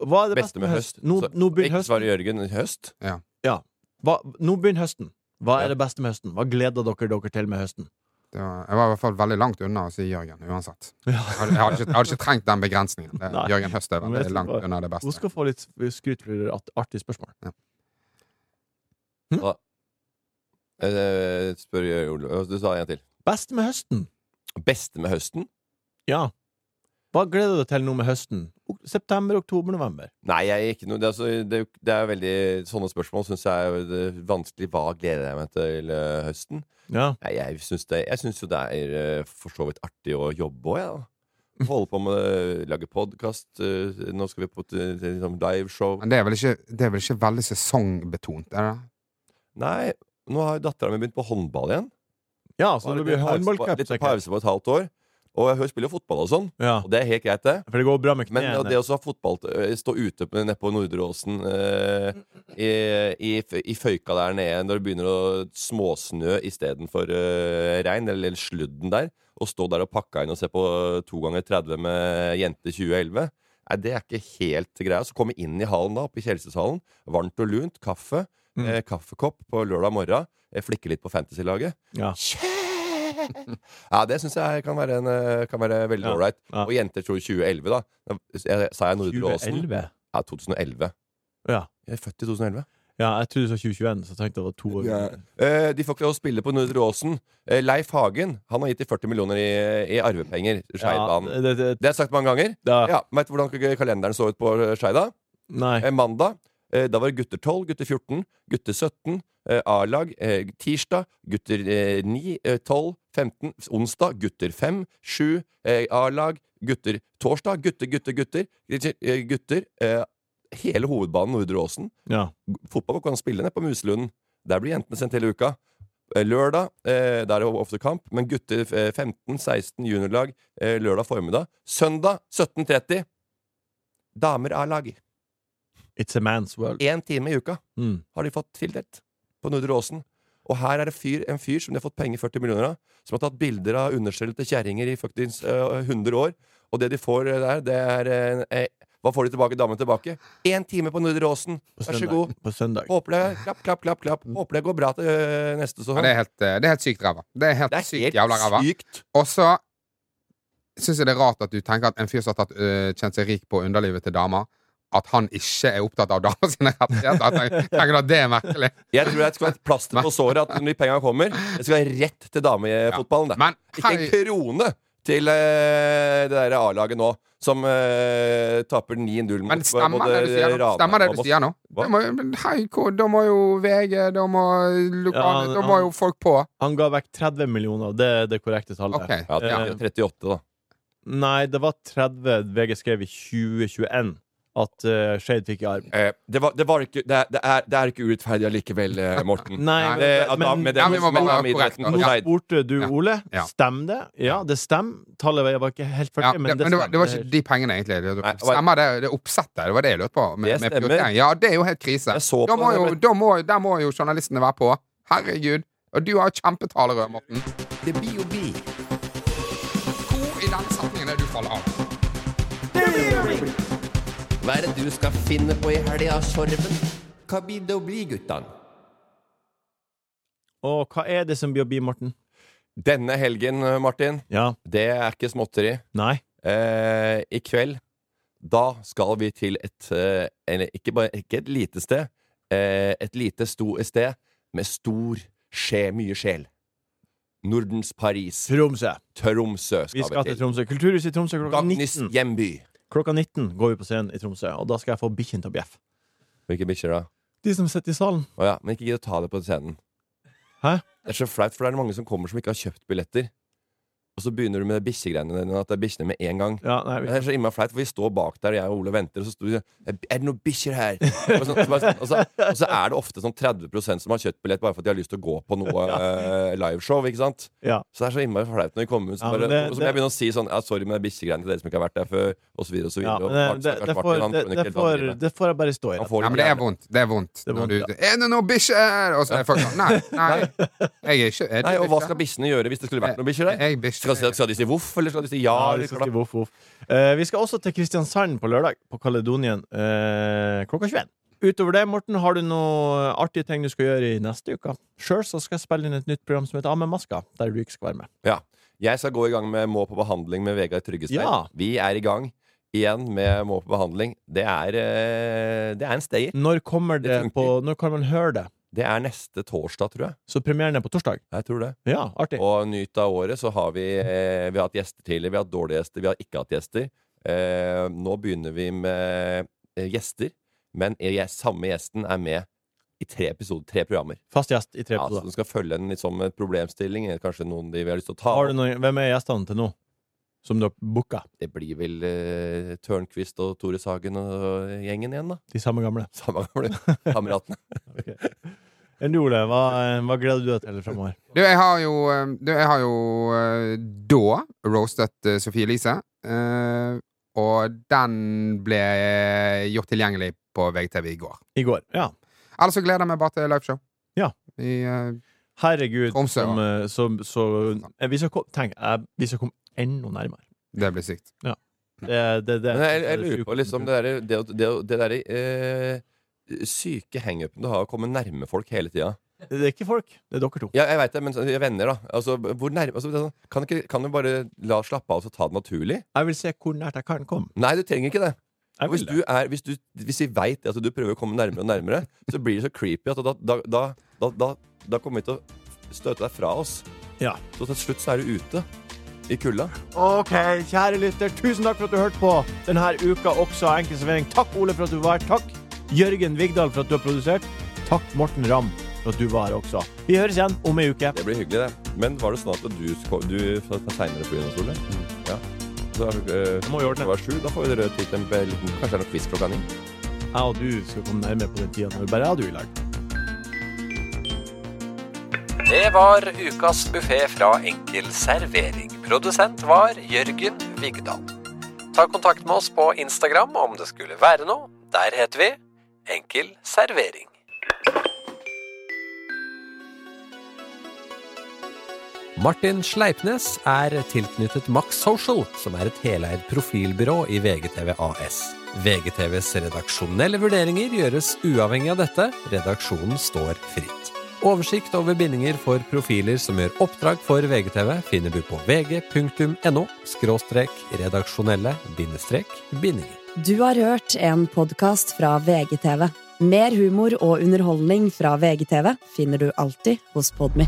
Speaker 5: Hva er det
Speaker 6: Beste med høst.
Speaker 5: Nå,
Speaker 6: Så
Speaker 5: nå begynner
Speaker 6: Ikke svare
Speaker 5: Jørgen
Speaker 6: Jørgen. Høst?
Speaker 5: Hva, nå begynner høsten. Hva
Speaker 6: Ja.
Speaker 5: er det beste med høsten? Hva gleder dere dere til med høsten?
Speaker 1: Det var, jeg var i hvert fall veldig langt unna å si Jørgen, uansett. Jeg hadde, jeg hadde, ikke, jeg hadde ikke trengt den begrensningen. Det. Jørgen Høst er veldig langt unna det
Speaker 5: Hun
Speaker 1: beste.
Speaker 5: skal få litt skryt for et artig spørsmål.
Speaker 6: Eh, spør Ole. Du sa en til.
Speaker 5: Beste med høsten?
Speaker 6: Beste med høsten?
Speaker 5: Ja. Hva gleder du deg til nå med høsten? September, oktober, november?
Speaker 6: Nei, jeg er ikke noe Det er, altså, det det er veldig Sånne spørsmål syns jeg er det- vanskelig. Hva gleder jeg meg til uh, høsten?
Speaker 5: Ja.
Speaker 6: Nei, jeg syns jo det er uh, for så vidt artig å jobbe òg, jeg, da. Holde på med å lage podkast. nå skal vi på eh, liksom, liveshow.
Speaker 1: Men det er vel ikke, det er vel ikke veldig sesongbetont, er det?
Speaker 6: Nei, nå har jo dattera mi begynt på håndball igjen.
Speaker 5: ja, så det blir håndballcup,
Speaker 6: Litt pause på et halvt år. Og hun spiller jo fotball og sånn,
Speaker 5: Ja,
Speaker 6: og det er helt greit, det.
Speaker 5: for det går bra med
Speaker 6: Men ja, det å fotball øh, Stå ute nede på Nordre Åsen eh, i, i, i føyka der nede når det begynner å småsnø istedenfor uh, regn, eller, eller sludden der, og stå der og pakke inn og se på to ganger 30 med Jente 2011 Nei, det er ikke helt greia. Så komme inn i hallen da, oppe i Kjelseshallen. Varmt og lunt. Kaffe.
Speaker 5: Mm.
Speaker 6: Eh, kaffekopp på lørdag morgen. Eh, flikke litt på Fantasy-laget.
Speaker 5: Ja.
Speaker 6: Ja, det syns jeg kan være, en, eh, kan være veldig
Speaker 5: Ja,
Speaker 6: ålreit.
Speaker 5: ja.
Speaker 6: Og jenter tror 2011, da. Jeg, sa jeg Nordre Åsen?
Speaker 5: 2011?
Speaker 6: Ja, 2011.
Speaker 5: Ja.
Speaker 6: Jeg er født i 2011.
Speaker 5: ja, jeg trodde du sa 2021, så jeg tenkte det var to år.
Speaker 6: Eh, de får ikke lov å spille på Nordre Åsen. Eh, Leif Hagen han har gitt de 40 millioner i, i arvepenger.
Speaker 5: Ja,
Speaker 6: Skeidbanen.
Speaker 5: det, det,
Speaker 6: Det har jeg sagt mange ganger.
Speaker 5: Ja.
Speaker 6: Ja, Vet du hvordan kalenderen så ut på Skeida?
Speaker 5: Nei.
Speaker 6: Eh, mandag. Eh, da var det gutter 12, gutter 14, gutter 17. Eh, A-lag eh, tirsdag. Gutter eh, 9, eh, 12, 15. Onsdag gutter 5, 7. Eh, A-lag. Gutter torsdag. Gutter, gutter, gutter. Gutter. Hele hovedbanen Nordre Åsen.
Speaker 5: Ja.
Speaker 6: Fotball kan spille ned på Muselunden. Der blir jentene sendt hele uka. Lørdag eh, der er det ofte kamp, men gutter eh, 15-16 juniorlag lørdag formiddag. Søndag 17.30 damer A-lag.
Speaker 5: It's a man's world.
Speaker 6: Én time i uka
Speaker 5: Mm.
Speaker 6: har de fått tildelt på Nordre Åsen. Og her er det fyr, en fyr som de har fått penger 40 millioner av, som har tatt bilder av understellet kjerringer i faktisk uh, 100 år. Og det de får eh, der, det er uh, eh, Hva får de tilbake? Damene tilbake? Én time på Nordre Åsen. Vær så god.
Speaker 5: På søndag.
Speaker 6: Håper det Klapp, klapp, klapp. klapp Håper det går bra til uh, neste
Speaker 1: Ja, det, er helt, eh, det er helt sykt ræva. Det er helt
Speaker 6: Det er
Speaker 1: sykt
Speaker 6: helt
Speaker 1: jævla ræva. Og så syns jeg det er rart at du tenker at en fyr som har tatt, kjent seg rik på underlivet til damer, at han ikke er opptatt av damer sine rettigheter. Jeg tenker, at det er merkelig.
Speaker 6: Jeg tror det skal være et plaster på såret at når de pengene kommer, det skal være rett til damefotballen. Ja.
Speaker 1: Men
Speaker 6: Ikke en krone til uh, det der A-laget nå, som uh, taper 9-0 mot
Speaker 1: men stemmer
Speaker 6: både
Speaker 1: det du sier nå?
Speaker 6: Ranheim
Speaker 1: Stemmer det du sier nå? Da må, men hei, da må jo VG, da må, lokale,
Speaker 5: Ja,
Speaker 1: da må jo folk på.
Speaker 5: Han ga vekk 30 millioner, det er det korrekte tallet.
Speaker 1: Okay.
Speaker 6: Ja, det er 38, da.
Speaker 5: Nei, det var 30 VG skrev i 2021. at uh, Shade fikk i arm.
Speaker 6: Eh, det, var, det, var ikke, det, er, det, er, det er ikke urettferdig allikevel, eh, Morten.
Speaker 5: Nei,
Speaker 6: det,
Speaker 5: men- Nå spurte du, Ole.
Speaker 1: Ja.
Speaker 5: Stemmer det? Ja, det stemmer. Tallet var ikke helt 40,
Speaker 1: Ja,
Speaker 5: men
Speaker 1: det,
Speaker 5: det
Speaker 1: men det var, det var ikke de pengene, egentlig. Det,
Speaker 6: Nei,
Speaker 1: stemmer det, det oppsettet? Det var det jeg lurte på. Med,
Speaker 6: Det stemmer.
Speaker 1: Ja, det er jo helt krise. Da må jo, da må, der må jo journalistene være på. Herregud. Og du har kjempetalerør, Morten.
Speaker 6: Det blir jo bi.
Speaker 1: Hvor i denne setningen er det du faller av?
Speaker 6: Hva er det du skal finne på i helga, Sorven? Hva blir det å bli, guttan?
Speaker 5: Og hva er det som blir å bli, Morten?
Speaker 6: Denne helgen, Martin,
Speaker 5: Ja.
Speaker 6: det er ikke småtteri.
Speaker 5: Nei.
Speaker 6: Eh, I kveld, da skal vi til et eh, Eller ikke, bare, ikke et lite sted. Eh, et lite sto sted med stor skje, mye sjel. Nordens Paris.
Speaker 5: Tromsø.
Speaker 6: Tromsø skal
Speaker 5: Vi skal til Tromsø. Kulturhuset i Tromsø klokka
Speaker 6: Dagnis
Speaker 5: 19.
Speaker 6: hjemby.
Speaker 5: Klokka 19 går vi på scenen i Tromsø, og da skal jeg få bikkjen til å bjeffe.
Speaker 6: Hvilke bikkjer, da?
Speaker 5: De som sitter i salen.
Speaker 6: Å ja, men ikke gidd å ta det på scenen.
Speaker 5: Hæ?
Speaker 6: Det er så flaut, for det er mange som kommer som ikke har kjøpt billetter. Og så begynner du med bikkjegreiene dine, at det er bikkjene med en gang.
Speaker 5: Ja, nei, vi-
Speaker 6: Det er så innmari flaut, for vi står bak der, og jeg og Ole venter, og så står vi Er det noen bikkjer her? Og så, og, så, og, så, og så er det ofte sånn 30% som har kjøttbillett bare for at de har lyst til å gå på noe eh, liveshow, ikke sant?
Speaker 5: ja.
Speaker 6: Så det er så innmari flaut når vi kommer ut. Så,
Speaker 5: Ja,
Speaker 6: bare,
Speaker 5: det-
Speaker 6: og så må jeg begynne å si sånn ja, Sorry med bikkjegreiene til dere som ikke har vært der før, og så videre og så
Speaker 5: ja
Speaker 6: videre.
Speaker 5: det, det, det, får, det, det jeg bare stå i.
Speaker 6: Han
Speaker 5: da.
Speaker 6: får
Speaker 1: Ja, men det er vondt. Det er vondt.
Speaker 5: Det er
Speaker 1: Når
Speaker 5: vondt,
Speaker 1: du, er det noen bikkjer? Og så er folk sånn Nei, nei. Jeg er ikke er
Speaker 6: Nei, og hva skal bikkjene gjøre hvis det skulle vært noen bikkjer der? Skal, skal de si voff, eller skal de si ja?
Speaker 5: Ja,
Speaker 6: de
Speaker 5: vi skal si voff, voff. Uh, vi skal også til Kristiansand på lørdag, på Kaledonien, uh, klokka 21. Utover det, Morten, har du noen artige ting du skal gjøre i neste uke? Sjøl skal jeg spille inn et nytt program som heter Av med maska, der du ikke skal være med.
Speaker 6: Ja. Jeg skal gå i gang med Må på behandling med Vegard Tryggestein.
Speaker 5: Ja.
Speaker 6: Vi er i gang igjen med Må på behandling. Det er, eh, det er en stayer.
Speaker 5: Når kommer
Speaker 6: Det
Speaker 5: det på Når kan man høre det?
Speaker 6: Det er neste torsdag, tror jeg.
Speaker 5: Så premieren er på torsdag?
Speaker 6: Jeg tror det.
Speaker 5: Ja, artig.
Speaker 6: Og nyt av året så har vi eh, Vi har hatt gjester tidligere. Vi har hatt dårlige gjester. Vi har ikke hatt gjester. Eh, nå begynner vi med eh, gjester, men eh, samme gjesten er med i tre episoder, tre programmer.
Speaker 5: Fast gjest i tre episoder.
Speaker 6: Ja, så
Speaker 5: du
Speaker 6: Den skal følge en litt sånn problemstilling, eller kanskje noen de vi har lyst til å ta
Speaker 5: Har du noen, hvem er gjestene til nå? Som du har booka?
Speaker 6: Det blir vel eh, Tørnquist og Tore Sagen og gjengen igjen, da.
Speaker 5: De samme gamle?
Speaker 6: Samme gamle kameratene.
Speaker 5: Enn du, Ole, hva, eh, hva gleder du deg til fremover?
Speaker 1: Du, jeg har jo, eh, du, jeg har jo eh, da roastet Sofie Elise. eh, og den ble gjort tilgjengelig på VGTV i går.
Speaker 5: I går. Ja.
Speaker 1: Ellers så gleder jeg meg bare til liveshow.
Speaker 5: Ja.
Speaker 1: I, eh,
Speaker 5: Herregud,
Speaker 1: Tromsø,
Speaker 5: som, som så eh, Vi skal komme Tenk, vi skal komme enda nærmere.
Speaker 1: det blir sykt.
Speaker 5: Det, det, det,
Speaker 6: Men jeg, jeg lurer på liksom det derre det, det, det der, eh, syke hangupen du har å komme nærme folk hele tida.
Speaker 5: det er ikke folk, det er dere to.
Speaker 6: Ja, jeg vet det, men så- venner, da. Altså, hvor nærme altså, det er sånn, kan, ikke, kan du bare la slappe av og så ta det naturlig?
Speaker 5: Jeg vil se hvor nært jeg kan komme.
Speaker 6: Nei, du trenger ikke det.
Speaker 5: Jeg
Speaker 6: Hvis,
Speaker 5: det.
Speaker 6: du er, hvis, du, hvis vi veit at du prøver å komme nærmere og nærmere, så blir det så creepy at da, da, da, da, da, da kommer vi til å støte deg fra oss.
Speaker 5: Ja.
Speaker 6: Så til slutt så er du ute. I kulda.
Speaker 5: Ok, kjære lytter, tusen takk for at du hørte på denne uka også av Enkel servering. Takk, Ole, for at du var her. Takk, Jørgen Vigdal, for at du har produsert. Takk, Morten Ramm, for at du var her også. Vi høres igjen om ei uke.
Speaker 6: Det blir hyggelig, det. Men var det sånn at du, du ta seinere på Jonas Solveig? Ja. Så, øh,
Speaker 5: Må vi ordne.
Speaker 6: det var sju. Da får vi det tid til en be- Kanskje det er noe quiz klokka ni?
Speaker 5: Jeg og du skal komme nærmere på den tida når bare jeg og du er i lag.
Speaker 9: Det var ukas buffé fra Enkel servering. Produsent var Jørgen Vigdal. Ta kontakt med oss på Instagram om det skulle være noe. Der heter vi Enkel servering. Martin Sleipnes er tilknyttet Max Social, som er et heleid profilbyrå i VGTV AS. VGTVs redaksjonelle vurderinger gjøres uavhengig av dette. Redaksjonen står fritt. Oversikt over bindinger for profiler som gjør oppdrag for VGTV, finner du på vg.no – redaksjonelle bindinger.
Speaker 4: Du har hørt en podkast fra VGTV. Mer humor og underholdning fra VGTV finner du alltid hos Podmy.